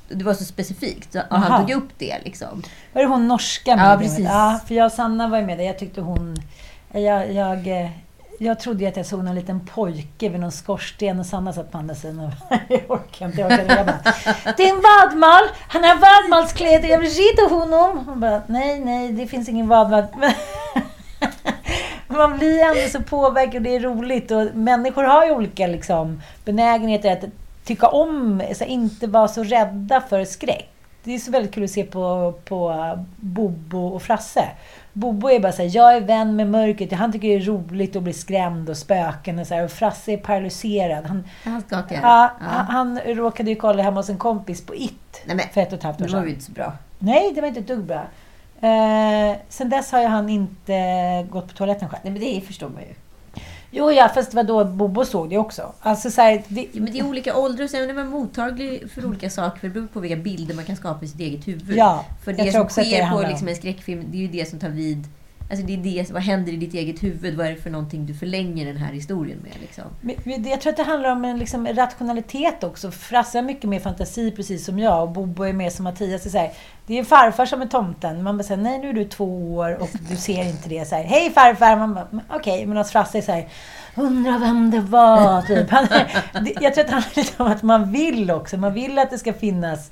det var så specifikt. Och Aha. han tog upp det liksom. Var det hon norska Ja, mediumet? precis. Ja, för jag och Sanna var med där. Jag tyckte hon... Jag, jag, eh, jag trodde ju att jag såg någon liten pojke vid någon skorsten och Sanna satt på andra sidan och jag orkar inte, jag. Jag bara, Det är en vadmal! Han har vadmalskläder, jag vill rida honom! Hon bara, nej, nej, det finns ingen vadmal. Men- Man blir ändå så påverkad och det är roligt. Och människor har ju olika liksom, benägenheter att tycka om, så inte vara så rädda för skräck. Det är så väldigt kul att se på, på Bobo och Frasse. Bobo är bara såhär, jag är vän med mörkret. Han tycker det är roligt att bli skrämd och spöken och så här. Och Frasse är paralyserad. Han, Han skakar. ja, Ja. Han, han råkade ju kolla hemma hos en kompis på It Nej, men, för ett och ett halvt år det var sedan. ju inte så bra. Nej, det var inte ett dugg bra. Eh, sen dess har ju han inte gått på toaletten själv. Nej, men det förstår man ju. Jo, ja, fast det var då Bobo såg det också. Alltså så här, det, Ja, men det är olika åldrar och sen är man mottaglig för olika saker. För det beror på vilka bilder man kan skapa i sitt eget huvud. Ja, för det som också att det sker på liksom en skräckfilm, det är ju det som tar vid. Alltså det är det, vad händer i ditt eget huvud? Vad är det för någonting du förlänger den här historien med? Liksom? Jag tror att det handlar om en liksom rationalitet också. Frasse har mycket mer fantasi, precis som jag. Och Bobo är mer som Mattias. Det är, så här, det är farfar som är tomten. Man bara säger nej nu är du två år och du ser inte det. Så här, Hej farfar! Man bara, okej. Men hos Frasse är så här, undrar vem det var. Typ. Han, jag tror att det handlar lite om att man vill också. Man vill att det ska finnas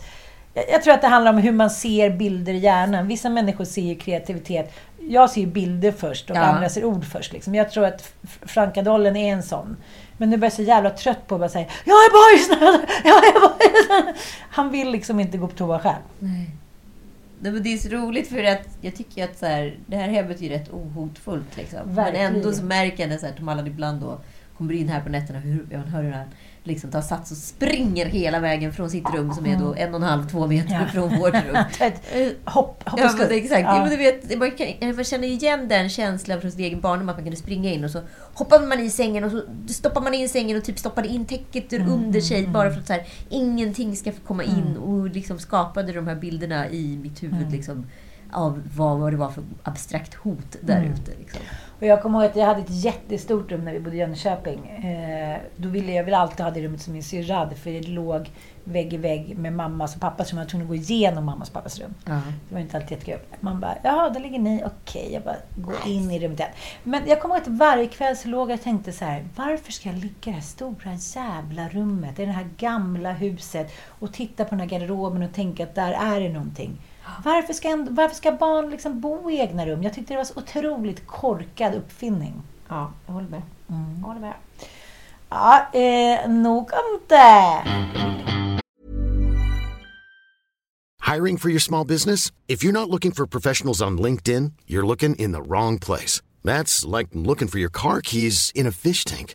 jag jag tror att det handlar om hur man ser bilder i hjärnan. Vissa människor ser ju kreativitet. Jag ser bilder först och Ja. andra ser ord först. Liksom. Jag tror att Frankadollen är en sån. Men nu börjar jag så jävla trött på att säga Jag är bajsnödig! Jag är bajsnödig! Han vill liksom inte gå på toa själv. Nej. Det är så roligt för att jag tycker att så här, det här hemmet är rätt ohotfullt. Liksom. Men ändå så märker jag när så här, Tom Allan ibland då kommer in här på nätterna, hur, man hör hur han liksom tar sats och springer hela vägen från sitt rum som är då en och en halv, två meter Ja. från vårt rum. Ett Hopp, hopp Ja, men exakt. Ja. Men du vet, man, kan, man känner igen den känslan från sin egen barndom att man kunde springa in och så hoppade man i sängen och så stoppade man in sängen och typ stoppade in täcket Mm, under sig bara för att så här, ingenting ska få komma in och liksom skapade de här bilderna i mitt huvud Mm. liksom, av vad, vad det var för abstrakt hot där Mm. ute. Liksom. Och jag kommer ihåg att jag hade ett jättestort rum när vi bodde i Jönköping. Eh, då ville jag väl alltid ha det rummet som min syrra hade, för det låg vägg i vägg med mammas och pappas rum. Jag var tvungen att gå igenom mammas och pappas rum. Ja. Det var inte alltid jättekul. Man bara, jaha, där ligger ni. Okej, jag bara går in i rummet igen. Men jag kommer ihåg att varje kväll så låg jag och tänkte så här, varför ska jag ligga i det här stora jävla rummet, i det här gamla huset och titta på den här garderoben och tänka att där är det någonting. Varför ska, varför ska barn liksom bo i egna rum? Jag tyckte det var så otroligt korkad uppfinning. ja, jag håller med. Mm. Jag håller med. Ja, eh, nog om det. Hiring for your small business? If you're not looking for professionals on LinkedIn, you're looking in the wrong place. That's like looking for your car keys in a fish tank.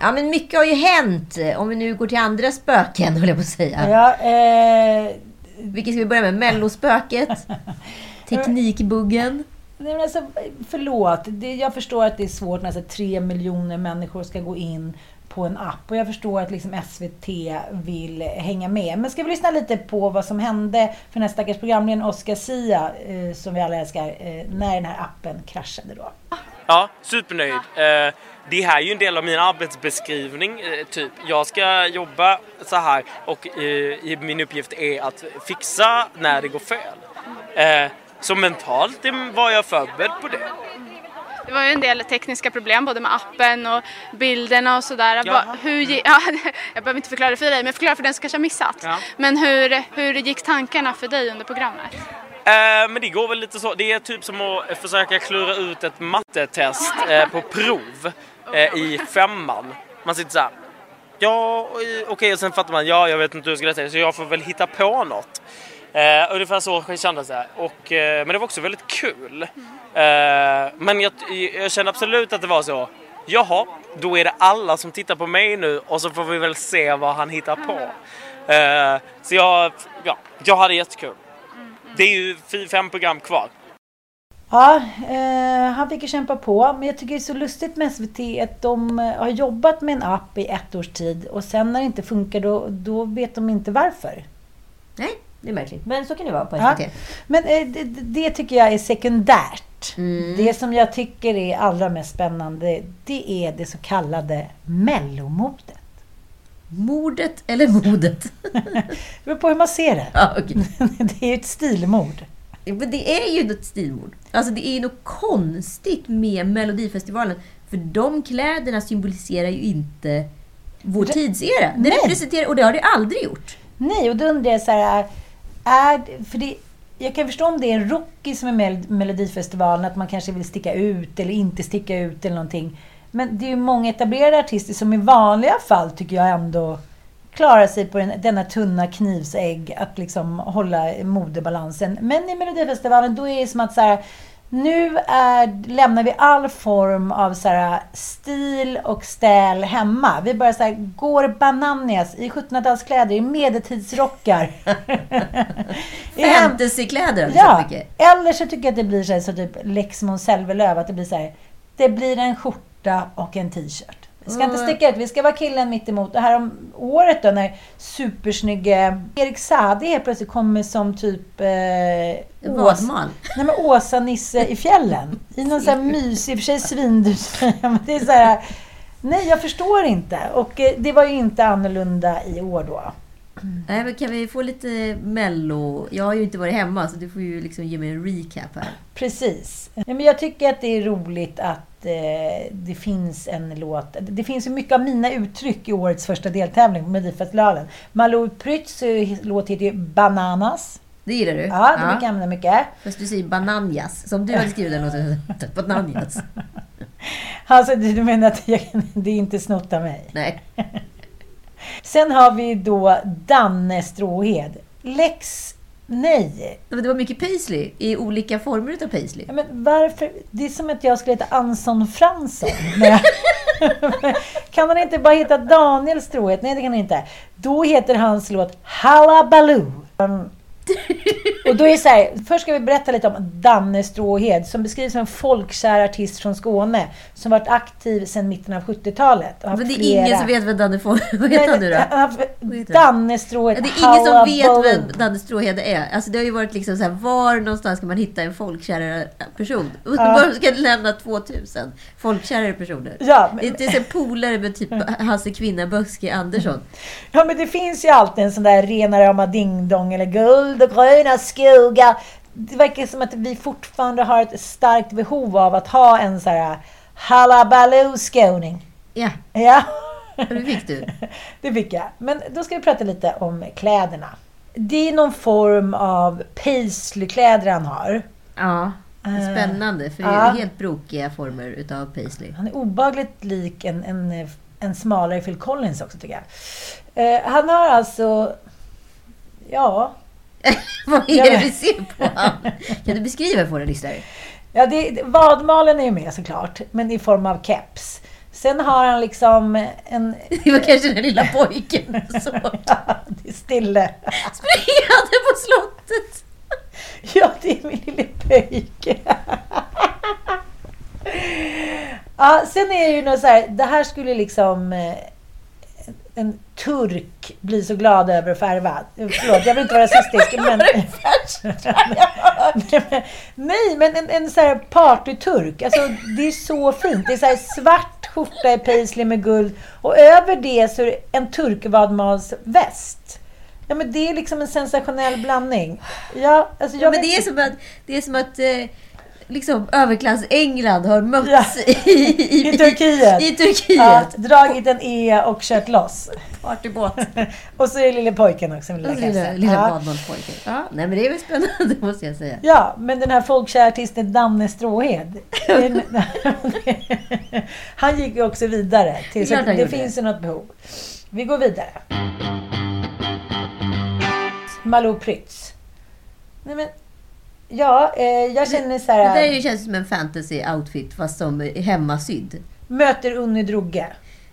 Ja, men mycket har ju hänt. Om vi nu går till andra spöken, höll jag på att säga. Ja, eh, Vilket ska vi börja med? Mellospöket? Teknikbuggen? Nej, men alltså, förlåt. Det, jag förstår att det är svårt när så här, tre miljoner människor ska gå in på en app. Och jag förstår att liksom SVT vill hänga med. Men ska vi lyssna lite på vad som hände för den här stackars programledaren Oscar Sia, eh, som vi alla älskar, eh, när den här appen kraschade då. Ja, supernöjd. Eh, det här är ju en del av min arbetsbeskrivning. eh, Typ, jag ska jobba så här och eh, min uppgift är att fixa när det går fel. Eh, så mentalt var jag förberedd på det. Det var ju en del tekniska problem både med appen och bilderna och sådär. Hur, ja, jag behöver inte förklara det för dig men förklara för den som kanske har missat. Ja. Men hur, hur gick tankarna för dig under programmet? Eh, men det går väl lite så. Det är typ som att försöka klura ut ett mattetest eh, på prov eh, i femman. Man sitter så här. Ja, okej, okay, och sen fattar man. Ja, jag vet inte hur jag ska läsa det, så jag får väl hitta på något. Eh, ungefär så kändes det. Och, eh, men det var också väldigt kul. Eh, men jag, jag kände absolut att det var så. Jaha, då är det alla som tittar på mig nu och så får vi väl se vad han hittar på. Eh, så jag, ja, jag hade jättekul. Det är ju fem program kvar. Ja, eh, han fick ju kämpa på. Men jag tycker det är så lustigt med SVT att de eh, har jobbat med en app i ett års tid och sen när det inte funkar då, då vet de inte varför. Nej, det är märkligt. Men så kan det vara på Ja. SVT. Men eh, det, det tycker jag är sekundärt. Mm. Det som jag tycker är allra mest spännande det är det så kallade mellomodet. Mordet eller modet? Det beror på hur man ser det. ja, okej. Det är ju ett stilmord. Men det är ju något stilmord. Alltså det är ju något konstigt med Melodifestivalen. För de kläderna symboliserar ju inte vår Re- tidsera. Det Nej. representerar, och det har det aldrig gjort. Nej, och då undrar jag så här, är, för det, jag kan förstå om det är en rookie som är med i Melodifestivalen, att man kanske vill sticka ut eller inte sticka ut eller någonting. Men det är ju många etablerade artister som i vanliga fall tycker jag ändå klarar sig på den, denna tunna knivsägg att liksom hålla modebalansen. Men i Melodifestivalen då är det som att så här, nu är, lämnar vi all form av så här, stil och stäl hemma. Vi bara så här, går bananas i 1700-talskläder, i medeltidsrockar. Fantasykläder alltså Ja, eller så tycker jag att det blir så, här, så typ Lex Måns Zelmerlöw, att det blir så här. Det blir en skjorta och en t-shirt. Vi ska inte sticka ut, vi ska vara killen mitt emot. Det här om året då när supersnygge Erik Saade helt plötsligt kommer som typ eh, Ås, Vadmal. nej, men Åsa-Nisse i fjällen. I någon sån här mysig, i och för sig svindus. men det är så här, nej jag förstår inte. Och eh, det var ju inte annorlunda i år då. Nej, men kan vi få lite mello? Jag har ju inte varit hemma så du får ju liksom ge mig en recap här. Precis. Ja, men jag tycker att det är roligt att eh, det finns en låt. Det finns ju mycket av mina uttryck i årets första deltävling på Melodifestivalen. Malou Prytz eh, låt heter ju Bananas. Det gillar du? Ja, det brukar jag använda mycket. Fast du säger bananjas. Som du hade skrivit den låten. Bananjas. Alltså, du menar att jag, det är inte snott av mig? Nej. Sen har vi då Danne Stråhed. Lex... Nej. Men det var mycket paisley i olika former utav paisley. Ja, men varför? Det är som att jag skulle heta Anson Fransson. kan han inte bara heta Daniel Stråhed? Nej, det kan han inte. Då heter hans låt Hallabaloo. Och då är så här, först ska vi berätta lite om Danne Stråhed som beskrivs som en folkkär artist från Skåne som varit aktiv sedan mitten av 70-talet. och haft Men det är flera- ingen som vet vem Danne får. Vad heter han nu då? haft- Danne Stråhed. Det är ingen som vet vem Danne Stråhede är. Alltså det har ju varit liksom så här, var någonstans ska man hitta en folkkärare person? Och ska du lämna 2000 folkkärare personer? Ja, men- Det är inte så polare med typ Hasse Kvinna Böske Andersson. Ja, men det finns ju alltid en sån där rena rama ding-dong eller guld och gröna skogar. Det verkar som att vi fortfarande har ett starkt behov av att ha en sån här hallabaloo-skåning. Ja, Ja, det fick du. det fick jag. Men då ska vi prata lite om kläderna. Det är någon form av paisley-kläder han har. Ja, spännande. För det är Ja. helt brokiga former utav paisley. Han är obagligt lik en, en, en smalare Phil Collins också tycker jag. Eh, han har alltså... Ja, Vad är det vi ser på? Kan du beskriva för våra lyssnare? Ja, det, vadmalen är ju med såklart, men i form av keps. Sen har han liksom en... Det var kanske den lilla pojken så. Ja, det är Stille. Springande på slottet. Ja, det är min lille pöjke. Ja, sen är det ju något så här, det här skulle liksom eh, en turk bli så glad över att färva. Förlåt, jag vill inte vara rasistisk, men... Nej, men en, en så här partyturk. Alltså, det är så fint. Det är så här svart skjorta i paisley med guld och över det så är det en turkvadmalsväst. Ja, men det är liksom en sensationell blandning. Ja, alltså jag Men det är som att, det är som att eh, liksom, överklass-England har mötts i, i, I Turkiet. I Turkiet. Ja, dragit en E och kört loss. Partybåt. och så är det lille pojken också. Lilla, Lilla, Kasse. lilla ja. badmanspojken. Ja, nej men det är väl spännande måste jag säga. ja, men den här folkkära artisten Danne Stråhed. Han gick ju också vidare. Till, det gjorde. finns ju något behov. Vi går vidare. Malou Prytz. Nej men, ja, eh, jag känner så Det här. där är ju- känns som en fantasy-outfit fast som hemmasydd. Möter Unni Drougge.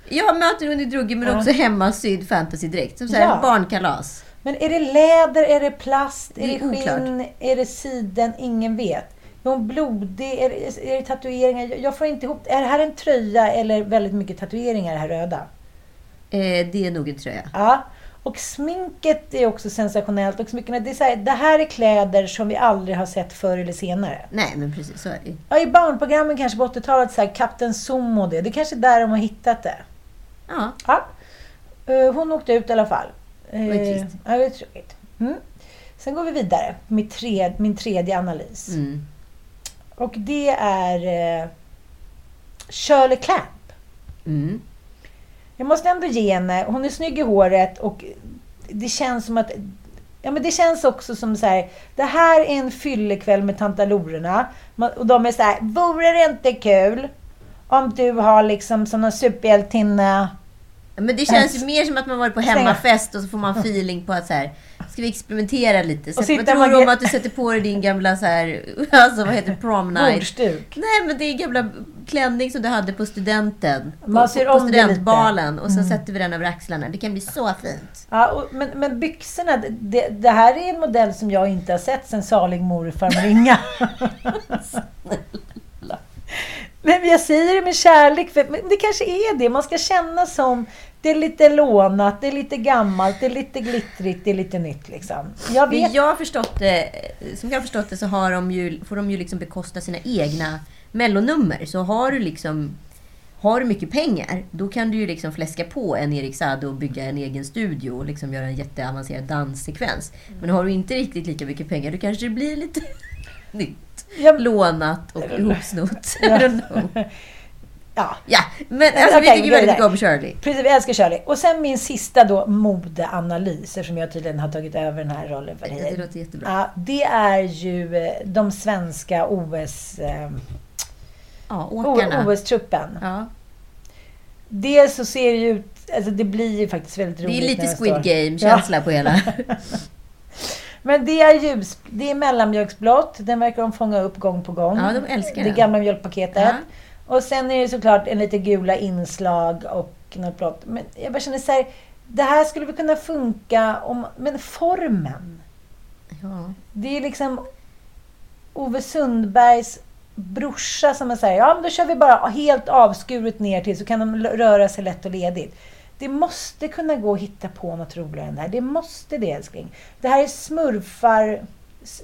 Jag möter under druggen men Ja. också hemmasydd fantasy-dräkt. Som såhär Ja. barnkalas. Men är det läder, är det plast, är Det det, är oklart. skinn, är det siden? Ingen vet. Är hon blodig? Är det, är det tatueringar? Jag- Jag får inte ihop Är det här en tröja eller väldigt mycket tatueringar, det här röda? Eh, det är nog en tröja. Ja. Och sminket är också sensationellt. Och smyckena, det, är här, det här är kläder som vi aldrig har sett förr eller senare. Nej men precis, så är det ju. Ja, I barnprogrammen kanske på 80-talet, så här, Kapten Zoom och det. Det är kanske är där de har hittat det. Ja. Ja. Eh, Hon åkte ut i alla fall. Eh, var trist. Ja, det är tråkigt. Mm. Sen går vi vidare. Mitt tre, min tredje analys. Mm. Och det är eh, Shirley Clamp. Mm. Jag måste ändå ge henne, hon är snygg i håret och det känns som att Ja men det känns också som så här, det här är en fyllekväll med tantalorerna. Och de är så här, vore det inte kul om du har liksom som någon superhjältinna? Men det känns ju mer som att man varit på hemmafest och så får man feeling på att så här, ska vi experimentera lite? Så Och vad tror med du om att du sätter på dig din gamla så här, alltså vad heter prom night? bordsduk. Nej men det är gamla klänning som du hade på studenten. På, Man på, på. Mm. studentbalen och sen sätter vi den över axlarna. Det kan bli så fint. Ja, och, men, men byxorna, det, det här är en modell som jag inte har sett sen salig morfar Maringa. Nej, men jag säger det med kärlek, för det kanske är det. Man ska känna som, det är lite lånat, det är lite gammalt, det är lite glittrigt, det är lite nytt liksom. Jag vet. Jag har förstått det, som jag har förstått det så har de ju, får de ju liksom bekosta sina egna mellonummer. Så har du liksom har du mycket pengar, då kan du ju liksom fläska på en Erik Saade och bygga en egen studio och liksom göra en jätteavancerad danssekvens. Men har du inte riktigt lika mycket pengar, då kanske det blir lite nytt. Jag- Lånat och ihopsnott. Ja. Ja, Ja, men alltså, vi tycker vi går väldigt mycket om Shirley. precis. Jag älskar Shirley. Och sen min sista då, modeanalys, eftersom jag tydligen har tagit över den här rollen för Ja, dig. det låter jättebra. Ja, det är ju eh, de svenska OS... Eh, Ja, åkarna. OS-truppen. Ja. Dels så ser det ju ut... Alltså det blir ju faktiskt väldigt Det roligt. är när lite Squid Game-känsla på hela. Men det är ljus... Det är mellanmjölksblått. Den verkar de fånga upp gång på gång. Ja, de älskar Det den. gamla mjölkpaketet. Ja. Och sen är det såklart en lite gula inslag och något blått. Men jag bara känner så här... Det här skulle väl kunna funka om... Men formen. Ja. Det är liksom Ove Sundbergs brorsa som säger ja men då kör vi bara helt avskuret ner till så kan de röra sig lätt och ledigt. Det måste kunna gå att hitta på något roligare än det här. Det måste det älskling. Det här är smurfar,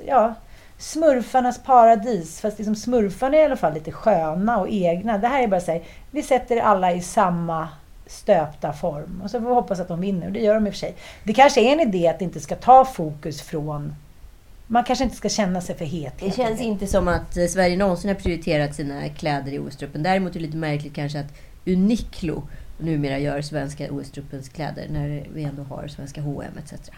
ja, smurfarnas paradis. Fast liksom smurfarna är i alla fall lite sköna och egna. Det här är bara så här, vi sätter alla i samma stöpta form. Och så får vi hoppas att de vinner. Och det gör de i och för sig. Det kanske är en idé att det inte ska ta fokus från... Man kanske inte ska känna sig för het. Det känns inte som att eh, Sverige någonsin har prioriterat sina kläder i OS-truppen. Däremot är det lite märkligt kanske att Uniqlo numera gör svenska OS-truppens kläder när vi ändå har svenska H&M etc.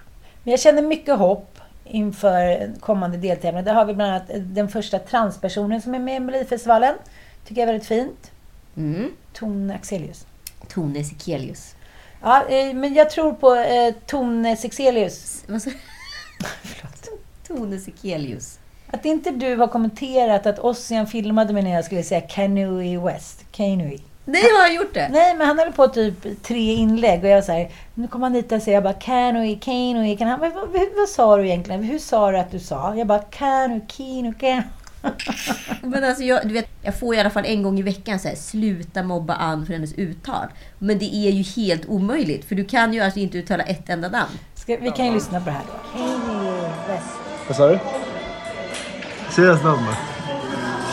Men jag känner mycket hopp inför kommande deltävlingar. Där har vi bland annat den första transpersonen som är med i Melodifestivalen. Tycker jag är väldigt fint. Mm. Tone Axelius. Tone Sekelius. Ja, eh, men jag tror på eh, Tone Sexelius. Sa Tone Sekelius. Att inte du har kommenterat att Ossian filmade mig när jag skulle säga Kanui West. Kanui. Nej, har jag gjort det? Nej, men han höll på typ tre inlägg och jag så här, nu kommer han hit och säger jag bara Kanui, Kanui, kan han, vad, vad, vad sa du egentligen? Hur sa du att du sa? Jag bara Kanu, Kinu, Kanu. Men alltså jag, du vet, jag får i alla fall en gång i veckan så här, sluta mobba Ann för hennes uttal. Men det är ju helt omöjligt, för du kan ju alltså inte uttala ett enda namn. Ska, vi kan ju lyssna på det här då. Kanui West. Vad sa du? Säg hans namn då.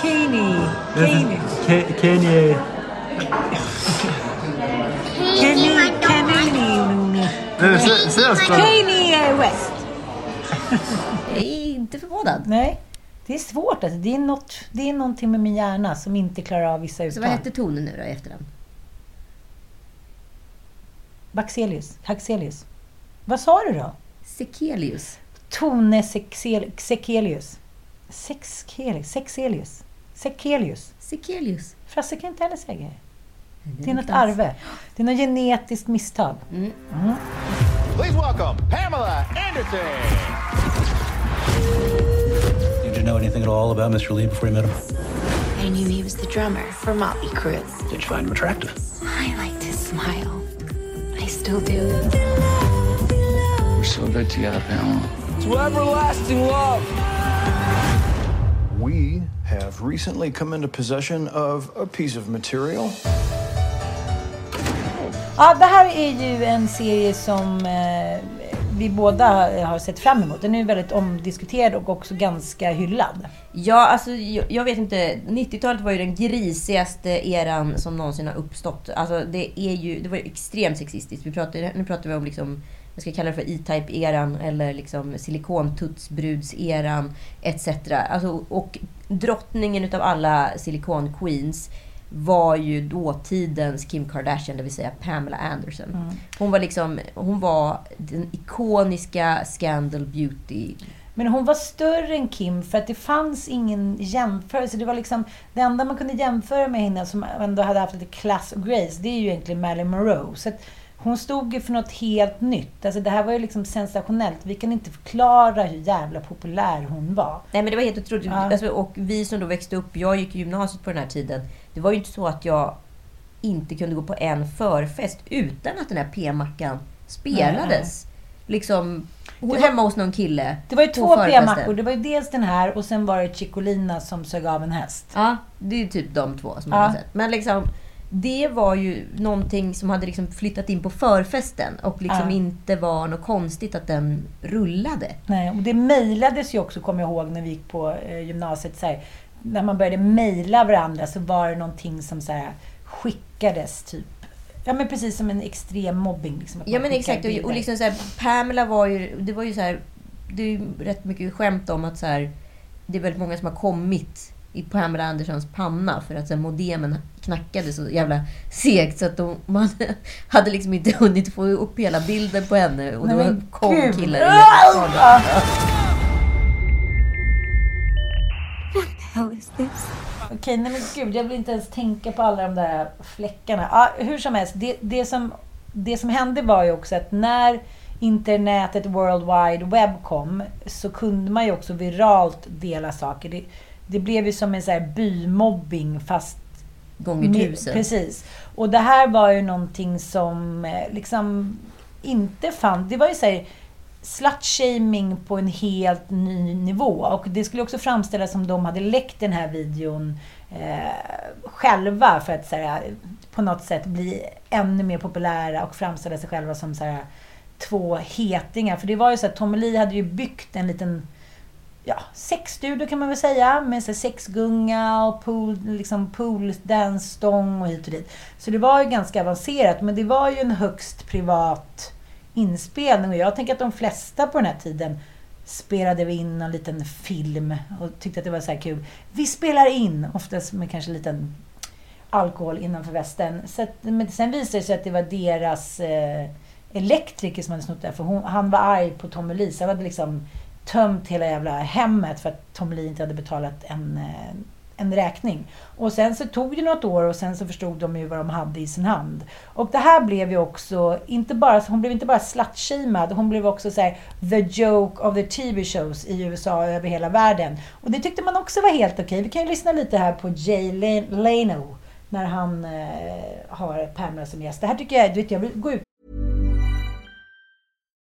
Kini. Kini. Kanye... Kenny, Kenny, Kanye West. Jag är inte förvånad. Nej, det är svårt. Alltså. Det, är något, det är någonting med min hjärna som inte klarar av vissa Så uttal. vad hette tonen nu då i efternamn? Baxelius. Haxelius. Vad sa du då? Sekelius. Tone Sexel- Sekelius. Sexelius. Sexelius. Sekelius. Sekelius. Frasse kan inte heller säga det. Det är är något arve. Det är något genetiskt misstag. Mm. Mm. Please welcome Pamela Anderson. Did you know anything at all about Mr. Lee before you met him? I knew he was the drummer for Motley Crue. Did you find him attractive? I liked his smile. I still do. We're so good together, Pamela. To everlasting love. We have recently come into possession of a piece of material. Ja, det här är ju en serie som eh, vi båda har sett fram emot. Den är ju väldigt omdiskuterad och också ganska hyllad. Ja, alltså jag, jag vet inte. 90-talet var ju den grisigaste eran som någonsin har uppstått. Alltså det är ju, det var ju extremt sexistiskt. Vi pratar, nu pratar vi om liksom, jag ska kalla det för E-Type-eran eller liksom silikontutsbruds-eran etc. Alltså, och drottningen utav alla silikon-queens var ju dåtidens Kim Kardashian, det vill säga Pamela Anderson. Hon var liksom, hon var den ikoniska Scandal Beauty Men hon var större än Kim för att det fanns ingen jämförelse. Det var liksom det enda man kunde jämföra med henne som ändå hade haft lite class och grace, det är ju egentligen Marilyn Monroe. Så hon stod ju för något helt nytt. Alltså det här var ju liksom sensationellt. Vi kan inte förklara hur jävla populär hon var. Nej men det var helt otroligt. Ja. Alltså, och vi som då växte upp, jag gick i gymnasiet på den här tiden. Det var ju inte så att jag inte kunde gå på en förfest utan att den här p-mackan spelades. Liksom var- hemma hos någon kille. Det var ju två p-mackor. Det var ju dels den här och sen var det Chicolina som sög av en häst. Ja, det är typ de två som Ja. jag har sett. Men liksom, det var ju någonting som hade liksom flyttat in på förfesten och liksom Ja. inte var något konstigt att den rullade. Nej, och det mejlades ju också, kommer jag ihåg, när vi gick på eh, gymnasiet. Så här, när man började mejla varandra så var det någonting som så här, skickades, typ. Ja, men precis som en extrem mobbing. Liksom, Ja men exakt. Och, och liksom så här, Pamela var ju... Det var ju så här, Det är ju rätt mycket skämt om att så här, det är väldigt många som har kommit i Pamela Anderssons panna för att så här, modemen knackade så jävla segt så att de, man hade liksom inte hunnit få upp hela bilden på henne. Och Nej, då kom killar i Ah! How is this? Okej, nej men gud, jag vill inte ens tänka på alla de där fläckarna. Ja, hur som helst, det, det, som, det som hände var ju också att när internetet World Wide Web kom så kunde man ju också viralt dela saker. Det, det blev ju som en så här bymobbing fast Gånger tusen. Precis. Och det här var ju någonting som eh, liksom inte fann... Det var ju så här slut-shaming på en helt ny nivå. Och det skulle också framställas som de hade läckt den här videon eh, själva för att så här, på något sätt bli ännu mer populära och framställa sig själva som så här, två hetingar. För det var ju så att Tommy Lee hade ju byggt en liten ja, sexstudio kan man väl säga. Med såhär sexgunga och pool, liksom pool dance stång och hit och dit. Så det var ju ganska avancerat. Men det var ju en högst privat inspelning. Och jag tänker att de flesta på den här tiden spelade vi in en liten film och tyckte att det var så här kul. Vi spelar in, oftast med kanske en liten alkohol innanför västen. Så att, men sen visade det sig att det var deras eh, elektriker som hade snott det. För hon, han var arg på Tommy Lee. Så han hade liksom tömt hela jävla hemmet för att Tommy Lee inte hade betalat en, eh, en räkning. Och sen så tog det något år och sen så förstod de ju vad de hade i sin hand. Och det här blev ju också, inte bara, hon blev inte bara slutshamead, hon blev också så här, the joke of the TV shows i USA och över hela världen. Och det tyckte man också var helt okej. Vi kan ju lyssna lite här på Jay Leno när han eh, har Pamela som gäst. Det här tycker jag, du vet, jag vill gå ut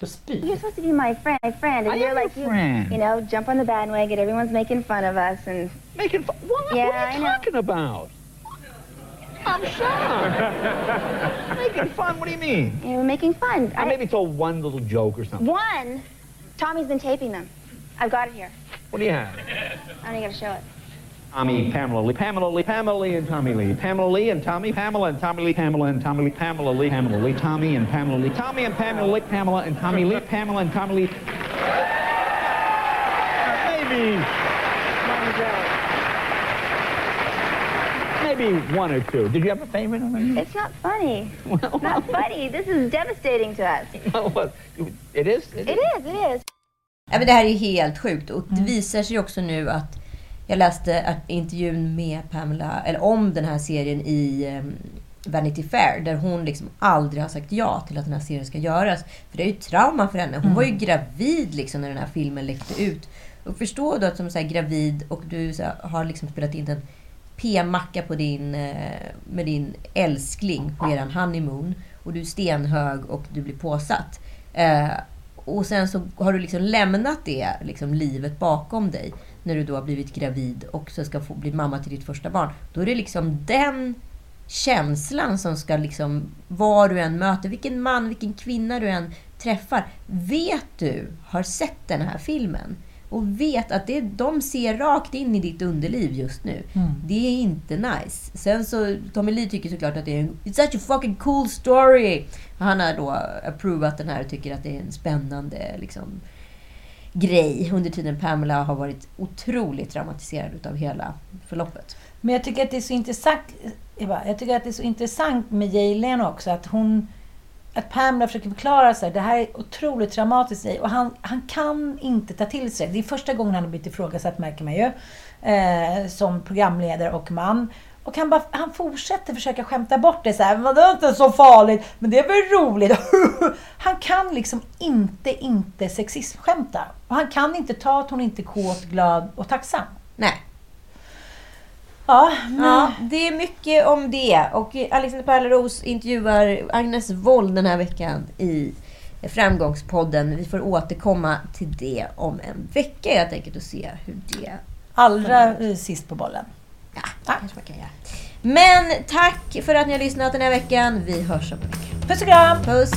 You're supposed to be my friend, my friend, and I you're like you, friend. you know, jump on the bandwagon. Everyone's making fun of us, and Making fun? What, Yeah, what are I you know. talking about? I'm shocked. making fun? What do you mean? you're making fun. I maybe told one little joke or something. One, Tommy's been taping them. I've got it here. What do you have? I only got to show it. Tommy, Pamela Lee, Pamela Lee, Pamela Lee, and Tommy Lee. Pamela Lee and Tommy, Pamela and Tommy Lee, Pamela and Tommy Lee, Pamela Lee, Pamela Lee, Tommy and Pamela Lee, Tommy and Pamela Lee, Pamela and Tommy Lee, Pamela and Tommy Lee. Maybe. Maybe one or two. Did you have a favorite? It's not funny. not funny. This is devastating to us. Well, it is. It It is. It is. Ja, men det här är helt sjukt. Och det visar sig också nu att jag läste intervjun med Pamela, eller om den här serien i um, Vanity Fair, där hon liksom aldrig har sagt ja till att den här serien ska göras. För det är ju trauma för henne. Hon var ju gravid liksom när den här filmen läckte ut. Och förstå då att som så här gravid och du här, har liksom spelat in en p-macka på din, eh, med din älskling på eran honeymoon. Och du är stenhög och du blir påsatt. Eh, och sen så har du liksom lämnat det liksom, livet bakom dig. När du då har blivit gravid och så ska få bli mamma till ditt första barn. Då är det liksom den känslan som ska liksom, vad du än möter, vilken man, vilken kvinna du än träffar. Vet du, har sett den här filmen och vet att det, de ser rakt in i ditt underliv just nu. Mm. Det är inte nice. Sen så, Tommy Lee tycker såklart att det är en It's such a fucking cool story. Han har då approvat den här och tycker att det är en spännande liksom, grej. Under tiden Pamela har varit otroligt traumatiserad utav hela förloppet. Men jag tycker att det är så intressant, Eva, jag tycker att det är så intressant med Jalen också, att hon att Pamela försöker förklara sig. Det här är otroligt traumatiskt i och han, han kan inte ta till sig. Det är första gången han har blivit ifrågasatt, märker man ju, eh, som programledare och man. Och han, bara, han fortsätter försöka skämta bort det så här. "Men Det är inte så farligt, men det är väl roligt. Han kan liksom inte, inte sexismskämta. Och han kan inte ta att hon inte är kåt, glad och tacksam. Nej. Ja, men... Ja, det är mycket om det. Och Alexander Pärleros intervjuar Agnes Wold den här veckan i Framgångspodden. Vi får återkomma till det om en vecka helt enkelt och se hur det... Allra sist på bollen. Ja, ja. kanske man kan göra. Men tack för att ni har lyssnat den här veckan. Vi hörs om en vecka. Puss och kram! Puss!